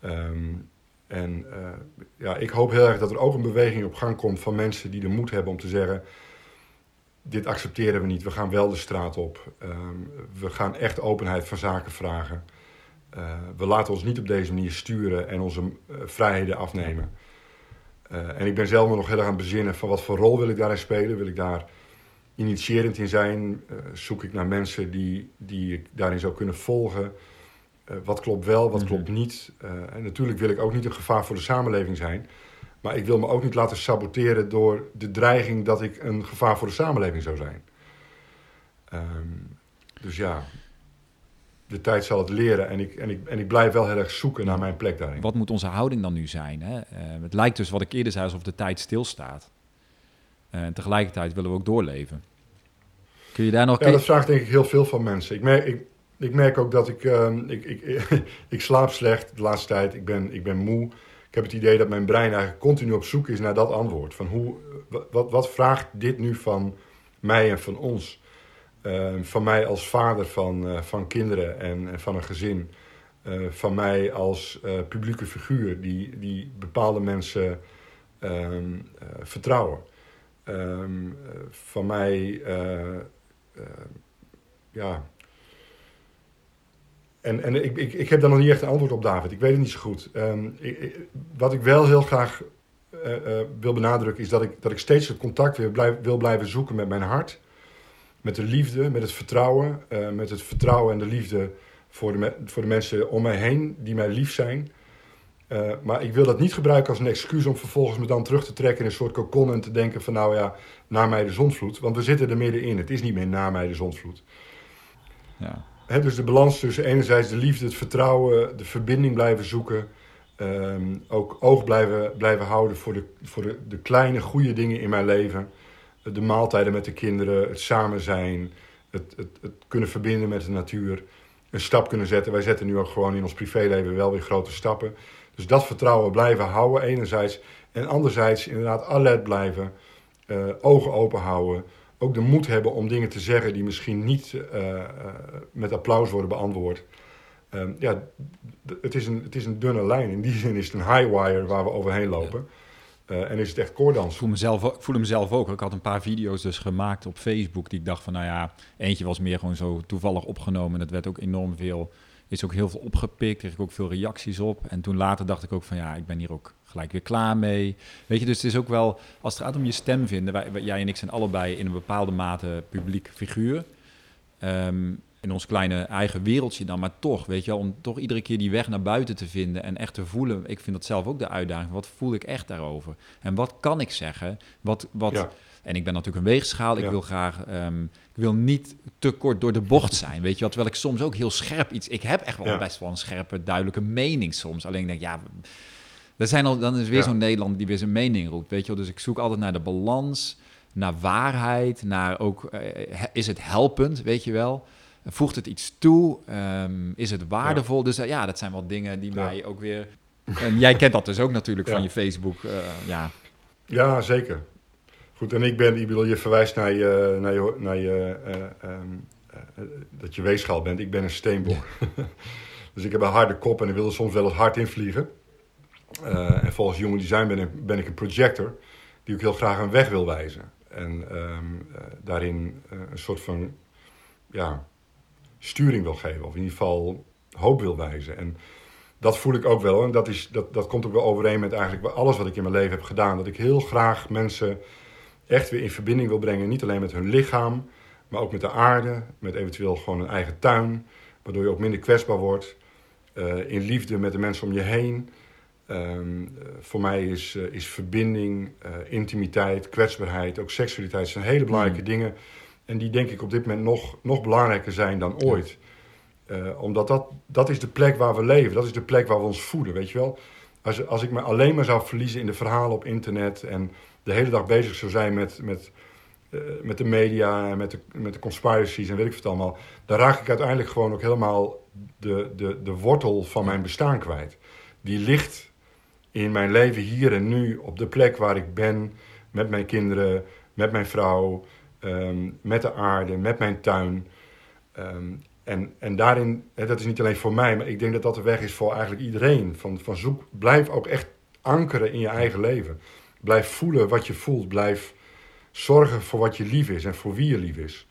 Ehm, en eh, ja, ik hoop heel erg dat er ook een beweging op gang komt van mensen die de moed hebben om te zeggen, dit accepteren we niet, we gaan wel de straat op. We gaan echt openheid van zaken vragen. Eh, we laten ons niet op deze manier sturen en onze vrijheden afnemen. Eh, en ik ben zelf nog heel erg aan het bezinnen van wat voor rol wil ik daarin spelen. Wil ik daar initiërend in zijn? Eh, zoek ik naar mensen die, die ik daarin zou kunnen volgen? Eh, wat klopt wel, wat Mhm. klopt niet? En natuurlijk wil ik ook niet een gevaar voor de samenleving zijn. Maar ik wil me ook niet laten saboteren door de dreiging dat ik een gevaar voor de samenleving zou zijn. Ehm, dus ja, de tijd zal het leren. En ik, en, ik, en ik blijf wel heel erg zoeken naar mijn plek daarin. Wat moet onze houding dan nu zijn? Hè? Eh, het lijkt dus, wat ik eerder zei, alsof de tijd stilstaat. Eh, En tegelijkertijd willen we ook doorleven. Kun je daar nog... Ja, dat vraagt denk ik heel veel van mensen. Ik merk, ik, ik merk ook dat ik, ehm, ik, ik, ik slaap slecht de laatste tijd. Ik ben, ik ben moe. Ik heb het idee dat mijn brein eigenlijk continu op zoek is naar dat antwoord. Van hoe, wat, wat, wat vraagt dit nu van mij en van ons? Ehm, van mij als vader van, eh, van kinderen en, van een gezin. Eh, van mij als eh, publieke figuur die, die bepaalde mensen ehm, eh, vertrouwen. Ehm, van mij, ja. En, en ik, ik, ik heb daar nog niet echt een antwoord op, David. Ik weet het niet zo goed. Ehm, ik- wat ik wel heel graag wil benadrukken is dat ik, dat ik steeds het contact weer blijf, wil blijven zoeken met mijn hart. Met de liefde, met het vertrouwen. eh, met het vertrouwen en de liefde voor de, voor de mensen om mij heen die mij lief zijn. Eh, maar ik wil dat niet gebruiken als een excuus om vervolgens me dan terug te trekken in een soort cocon en te denken van nou ja, na mij de zondvloed. Want we zitten er middenin. Het is niet meer na mij de zondvloed. Ja. Dus de balans tussen enerzijds de liefde, het vertrouwen, de verbinding blijven zoeken. ehm, ook oog blijven, blijven houden voor, de, voor de, de kleine goede dingen in mijn leven. De maaltijden met de kinderen, het samen zijn, het, het, het kunnen verbinden met de natuur. Een stap kunnen zetten. Wij zetten nu ook gewoon in ons privéleven wel weer grote stappen. Dus dat vertrouwen blijven houden enerzijds. En anderzijds inderdaad alert blijven. eh, ogen open houden ook de moed hebben om dingen te zeggen die misschien niet eh, eh, met applaus worden beantwoord. Ehm, ja, het is, een, het is een dunne lijn. In die zin is het een high wire waar we overheen lopen. Eh, en is het echt Ik koordans. voel, mezelf, ik voel hem zelf ook. Ik had een paar video's dus gemaakt op Facebook die ik dacht van, nou ja, eentje was meer gewoon zo toevallig opgenomen. En het werd ook enorm veel, is ook heel veel opgepikt, kreeg ik ook veel reacties op. En toen later dacht ik ook van, ja, ik ben hier ook gelijk weer klaar mee. Weet je, dus het is ook wel, als het gaat om je stem vinden, jij en ik zijn allebei in een bepaalde mate publiek figuur. Ehm, in ons kleine eigen wereldje dan, maar toch, weet je wel, om toch iedere keer die weg naar buiten te vinden en echt te voelen. Ik vind dat zelf ook de uitdaging. Wat voel ik echt daarover? En wat kan ik zeggen? Wat, wat, Ja. En ik ben natuurlijk een weegschaal. Ik Ja. wil graag, ehm, ik wil niet te kort door de bocht zijn, weet je wat? Terwijl ik soms ook heel scherp iets, ik heb echt wel Ja. best wel een scherpe, duidelijke mening soms. Alleen denk ik, ja, dat zijn al, dan is weer Ja. zo'n Nederlander die weer zijn mening roept, weet je wel? Dus ik zoek altijd naar de balans, naar waarheid, naar ook, eh, is het helpend, weet je wel? Voegt het iets toe? Ehm, is het waardevol? Dus eh, ja, dat zijn wel dingen die mij ook weer... En jij kent dat dus ook natuurlijk van je Facebook. eh, ja, Ja, zeker. Goed, en ik ben, ik bedoel, je verwijst naar je, naar je, naar je eh, ehm, eh, dat je weegschaal bent. Ik ben een steenbok. dus ik heb een harde kop en ik wil er soms wel eens hard invliegen. Uh, en volgens Human Design ben ik, ben ik een projector die ook heel graag een weg wil wijzen. En ehm, daarin een soort van ja, sturing wil geven, of in ieder geval hoop wil wijzen. En dat voel ik ook wel. En dat, is, dat, dat komt ook wel overeen met eigenlijk alles wat ik in mijn leven heb gedaan. Dat ik heel graag mensen echt weer in verbinding wil brengen. Niet alleen met hun lichaam, maar ook met de aarde. Met eventueel gewoon een eigen tuin. Waardoor je ook minder kwetsbaar wordt. Uh, in liefde met de mensen om je heen. Um, voor mij is, uh, is verbinding, uh, intimiteit, kwetsbaarheid, ook seksualiteit zijn hele belangrijke mm. dingen. En die denk ik op dit moment nog, nog belangrijker zijn dan ooit. Uh, omdat dat, dat is de plek waar we leven. Dat is de plek waar we ons voeden, weet je wel. Als, als ik me alleen maar zou verliezen in de verhalen op internet... en de hele dag bezig zou zijn met, met, uh, met de media en met de, met de conspiracies en weet ik wat allemaal... dan raak ik uiteindelijk gewoon ook helemaal de, de, de wortel van mijn bestaan kwijt. Die ligt in mijn leven hier en nu op de plek waar ik ben... met mijn kinderen, met mijn vrouw, um, met de aarde, met mijn tuin... Um, en, en daarin, hè, dat is niet alleen voor mij, maar ik denk dat dat de weg is voor eigenlijk iedereen. Van, van zoek, blijf ook echt ankeren in je eigen leven. Blijf voelen wat je voelt. Blijf zorgen voor wat je lief is en voor wie je lief is.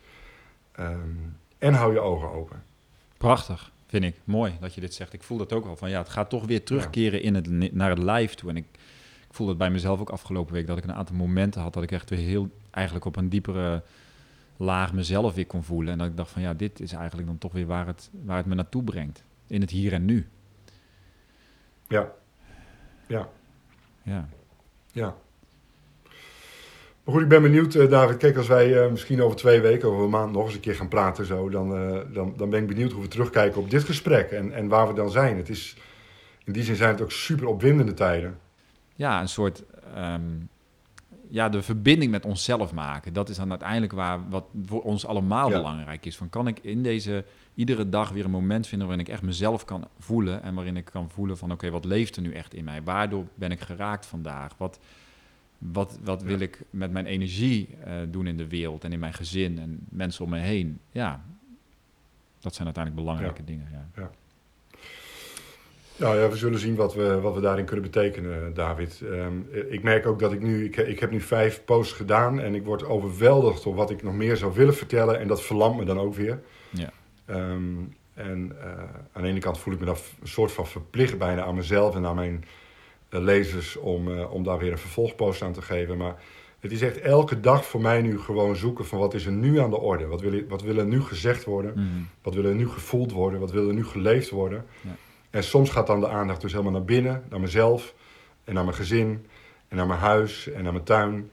Um, en hou je ogen open. Prachtig, vind ik. Mooi dat je dit zegt. Ik voel dat ook wel. Van ja, het gaat toch weer terugkeren in het, naar het lijf toe. En ik, ik voel dat bij mezelf ook afgelopen week. Dat ik een aantal momenten had dat ik echt weer heel eigenlijk op een diepere laag mezelf weer kon voelen. En dat ik dacht van ja, dit is eigenlijk dan toch weer waar het, waar het me naartoe brengt. In het hier en nu. Ja. Ja. Ja. Ja. Maar goed, ik ben benieuwd, uh, David. Kijk, als wij uh, misschien over twee weken, over een maand nog eens een keer gaan praten, zo, dan, uh, dan, dan ben ik benieuwd hoe we terugkijken op dit gesprek en, en waar we dan zijn. Het is, in die zin zijn het ook super opwindende tijden. Ja, een soort um, ja, de verbinding met onszelf maken. Dat is dan uiteindelijk waar wat voor ons allemaal ja. belangrijk is. Van kan ik in deze iedere dag weer een moment vinden waarin ik echt mezelf kan voelen en waarin ik kan voelen van oké, okay, wat leeft er nu echt in mij? Waardoor ben ik geraakt vandaag? Wat, wat, wat wil ik met mijn energie uh, doen in de wereld en in mijn gezin en mensen om me heen? Ja, dat zijn uiteindelijk belangrijke ja. dingen. Ja. Nou ja, we zullen zien wat we, wat we daarin kunnen betekenen, David. Um, ik merk ook dat ik nu, ik, ik heb nu vijf posts gedaan en ik word overweldigd door wat ik nog meer zou willen vertellen. En dat verlamt me dan ook weer. Ja. Um, en uh, aan de ene kant voel ik me dan een soort van verplicht bijna aan mezelf en aan mijn uh, lezers om, uh, om daar weer een vervolgpost aan te geven. Maar het is echt elke dag voor mij nu gewoon zoeken van wat is er nu aan de orde? Wat wil, wat wil er nu gezegd worden? Mm. Wat wil er nu gevoeld worden? Wat wil er nu geleefd worden? Ja. En soms gaat dan de aandacht dus helemaal naar binnen, naar mezelf en naar mijn gezin en naar mijn huis en naar mijn tuin.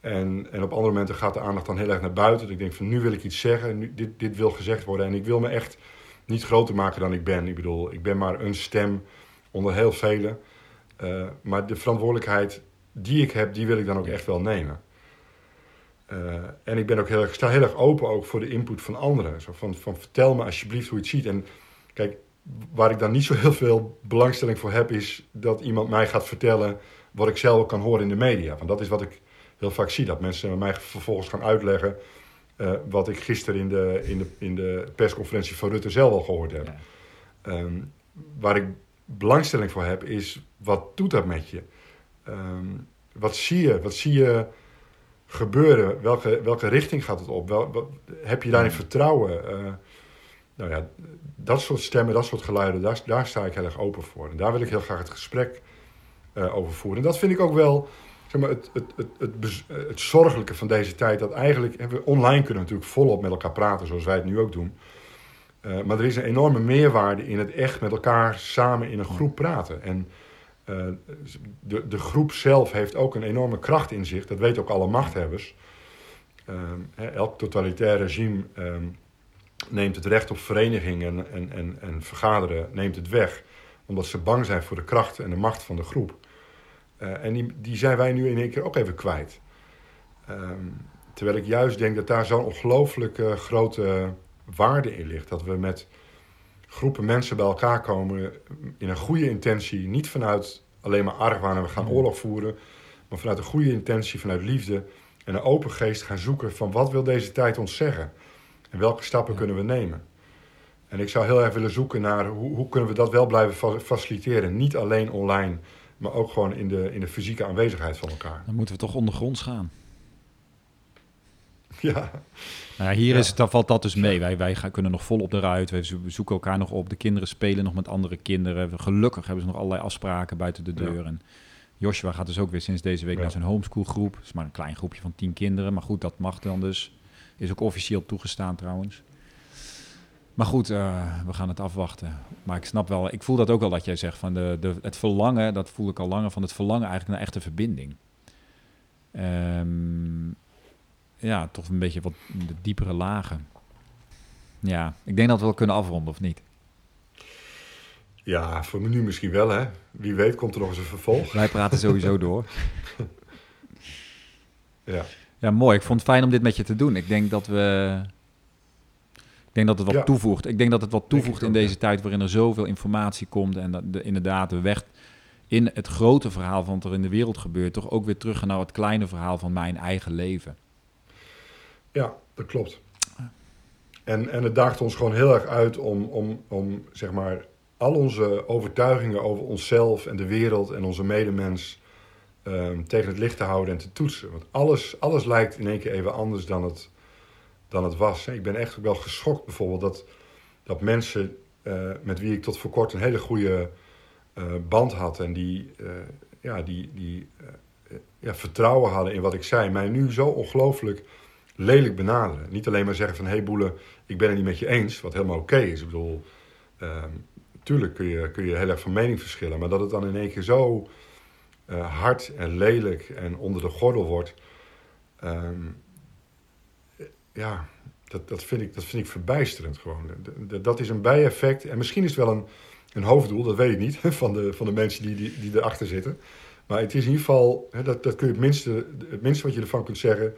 En, en op andere momenten gaat de aandacht dan heel erg naar buiten. Dat ik denk van nu wil ik iets zeggen, nu, dit, dit wil gezegd worden. En ik wil me echt niet groter maken dan ik ben. Ik bedoel, ik ben maar een stem onder heel velen. Uh, maar de verantwoordelijkheid die ik heb, die wil ik dan ook echt wel nemen. Uh, en ik ben ook heel sta heel erg open ook voor de input van anderen. Zo van, van vertel me alsjeblieft hoe je het ziet. En kijk, waar ik dan niet zo heel veel belangstelling voor heb, is dat iemand mij gaat vertellen wat ik zelf kan horen in de media. Want dat is wat ik heel vaak zie, dat mensen mij vervolgens gaan uitleggen uh, wat ik gisteren in de, in, de, in de persconferentie van Rutte zelf al gehoord heb. Ja. Um, waar ik belangstelling voor heb, is wat doet dat met je? Um, wat zie je? Wat zie je gebeuren? Welke, welke richting gaat het op? Wel, wat, heb je daarin vertrouwen? Uh, nou ja, dat soort stemmen, dat soort geluiden, daar, daar sta ik heel erg open voor. En daar wil ik heel graag het gesprek uh, over voeren. En dat vind ik ook wel zeg maar, het, het, het, het, het zorgelijke van deze tijd. Dat eigenlijk, we online kunnen natuurlijk volop met elkaar praten, zoals wij het nu ook doen. Uh, maar er is een enorme meerwaarde in het echt met elkaar samen in een groep praten. En de, de groep zelf heeft ook een enorme kracht in zich. Dat weten ook alle machthebbers. Uh, elk totalitair regime um, neemt het recht op vereniging en, en, en, en, vergaderen neemt het weg. Omdat ze bang zijn voor de kracht en de macht van de groep. Uh, en die, die zijn wij nu in één keer ook even kwijt. Um, terwijl ik juist denk dat daar zo'n ongelooflijk uh, grote waarde in ligt. Dat we met groepen mensen bij elkaar komen in een goede intentie. Niet vanuit alleen maar argwaan en we gaan oorlog voeren. Maar vanuit een goede intentie, vanuit liefde. en een open geest gaan zoeken van wat wil deze tijd ons zeggen? En welke stappen kunnen we nemen? En ik zou heel erg willen zoeken naar hoe, hoe kunnen we dat wel blijven faciliteren. Niet alleen online, maar ook gewoon in de, in de fysieke aanwezigheid van elkaar. Dan moeten we toch ondergronds gaan. Ja. Nou hier Is het, dan valt dat dus mee. Wij, wij gaan, kunnen nog vol op de ruit. We zoeken elkaar nog op. De kinderen spelen nog met andere kinderen. Gelukkig hebben ze nog allerlei afspraken buiten de deur. En Joshua gaat dus ook weer sinds deze week naar zijn homeschoolgroep. Het is maar een klein groepje van tien kinderen. Maar goed, dat mag dan dus. Is ook officieel toegestaan trouwens. Maar goed, uh, we gaan het afwachten. Maar ik snap wel, ik voel dat ook wel dat jij zegt van de, de, het verlangen, dat voel ik al langer, van het verlangen eigenlijk naar echte verbinding. Um, ja, toch een beetje wat de diepere lagen. Ja, ik denk dat we wel kunnen afronden, of niet? Ja, voor nu misschien wel, hè. Wie weet komt er nog eens een vervolg. Wij praten sowieso door. ja. Ja, mooi. Ik vond het fijn om dit met je te doen. Ik denk dat we... Ik denk dat het wat toevoegt. Ik denk dat het wat toevoegt in deze tijd waarin er zoveel informatie komt en dat de, inderdaad de weg in het grote verhaal van wat er in de wereld gebeurt, toch ook weer terug naar het kleine verhaal van mijn eigen leven. Ja, dat klopt. En, en het daagt ons gewoon heel erg uit om, om, om zeg maar, al onze overtuigingen over onszelf en de wereld en onze medemens um, tegen het licht te houden en te toetsen. Want alles, alles lijkt in één keer even anders dan het, dan het was. Ik ben echt wel geschokt bijvoorbeeld dat, dat mensen uh, met wie ik tot voor kort een hele goede uh, band had en die, uh, ja, die, die ja, vertrouwen hadden in wat ik zei, mij nu zo ongelooflijk lelijk benaderen. Niet alleen maar zeggen van, hé hey Boele, ik ben het niet met je eens, wat helemaal oké is. Ik bedoel, uh, tuurlijk kun je, kun je heel erg van mening verschillen, maar dat het dan in één keer zo uh, hard en lelijk en onder de gordel wordt, um, ja, dat, dat, vind ik, dat vind ik verbijsterend gewoon. Dat is een bijeffect, en misschien is het wel een, een hoofddoel, dat weet ik niet, van de, van de mensen die, die, die erachter zitten. Maar het is in ieder geval, dat, dat kun je het minste, het minste wat je ervan kunt zeggen,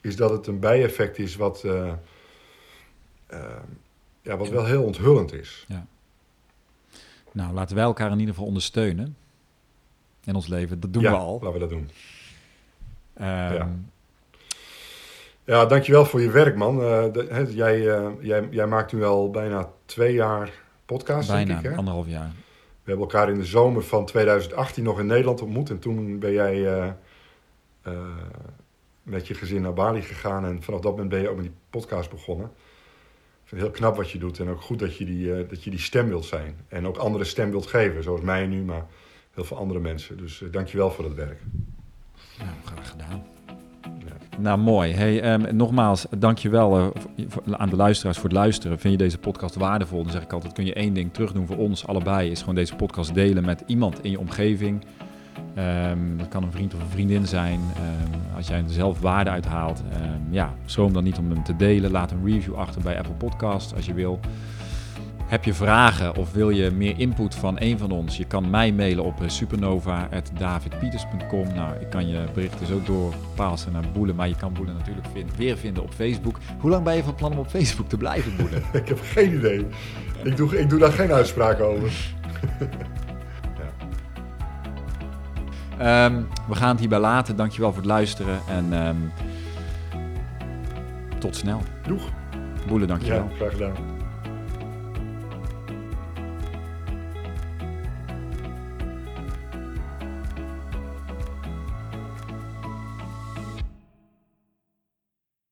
is dat het een bijeffect is wat, uh, uh, ja, wat wel heel onthullend is. Ja. Nou, laten wij elkaar in ieder geval ondersteunen in ons leven. Dat doen ja, we al. laten we dat doen. Um, ja. ja, dankjewel voor je werk, man. Uh, de, he, jij, jij, jij maakt nu al bijna twee jaar podcast, bijna, denk ik, anderhalf jaar. We hebben elkaar in de zomer van 2018 nog in Nederland ontmoet. En toen ben jij met je gezin naar Bali gegaan. En vanaf dat moment ben je ook met die podcast begonnen. Ik vind het heel knap wat je doet. En ook goed dat je die, dat je die stem wilt zijn. En ook andere stem wilt geven. Zoals mij nu, maar heel veel andere mensen. Dus dank je wel voor dat werk. Ja, graag gedaan. Ja. Nou, mooi. Hey, um, nogmaals, dankjewel uh, aan de luisteraars voor het luisteren. Vind je deze podcast waardevol? Dan zeg ik altijd, kun je één ding terugdoen voor ons allebei. Is gewoon deze podcast delen met iemand in je omgeving. Um, dat kan een vriend of een vriendin zijn. Um, als jij er zelf waarde uit haalt, um, ja, schroom dan niet om hem te delen. Laat een review achter bij Apple Podcast als je wil. Heb je vragen of wil je meer input van een van ons? Je kan mij mailen op supernova.davidpieters.com. Nou, ik kan je berichten zo doorpassen naar Boelen, maar je kan Boelen natuurlijk vind, weer vinden op Facebook. Hoe lang ben je van plan om op Facebook te blijven, Boelen? ik heb geen idee. Ik doe, ik doe daar geen uitspraak over. Um, we gaan het hierbij laten. Dankjewel voor het luisteren. En um, tot snel. Doeg. Boele, dankjewel. Ja, graag gedaan.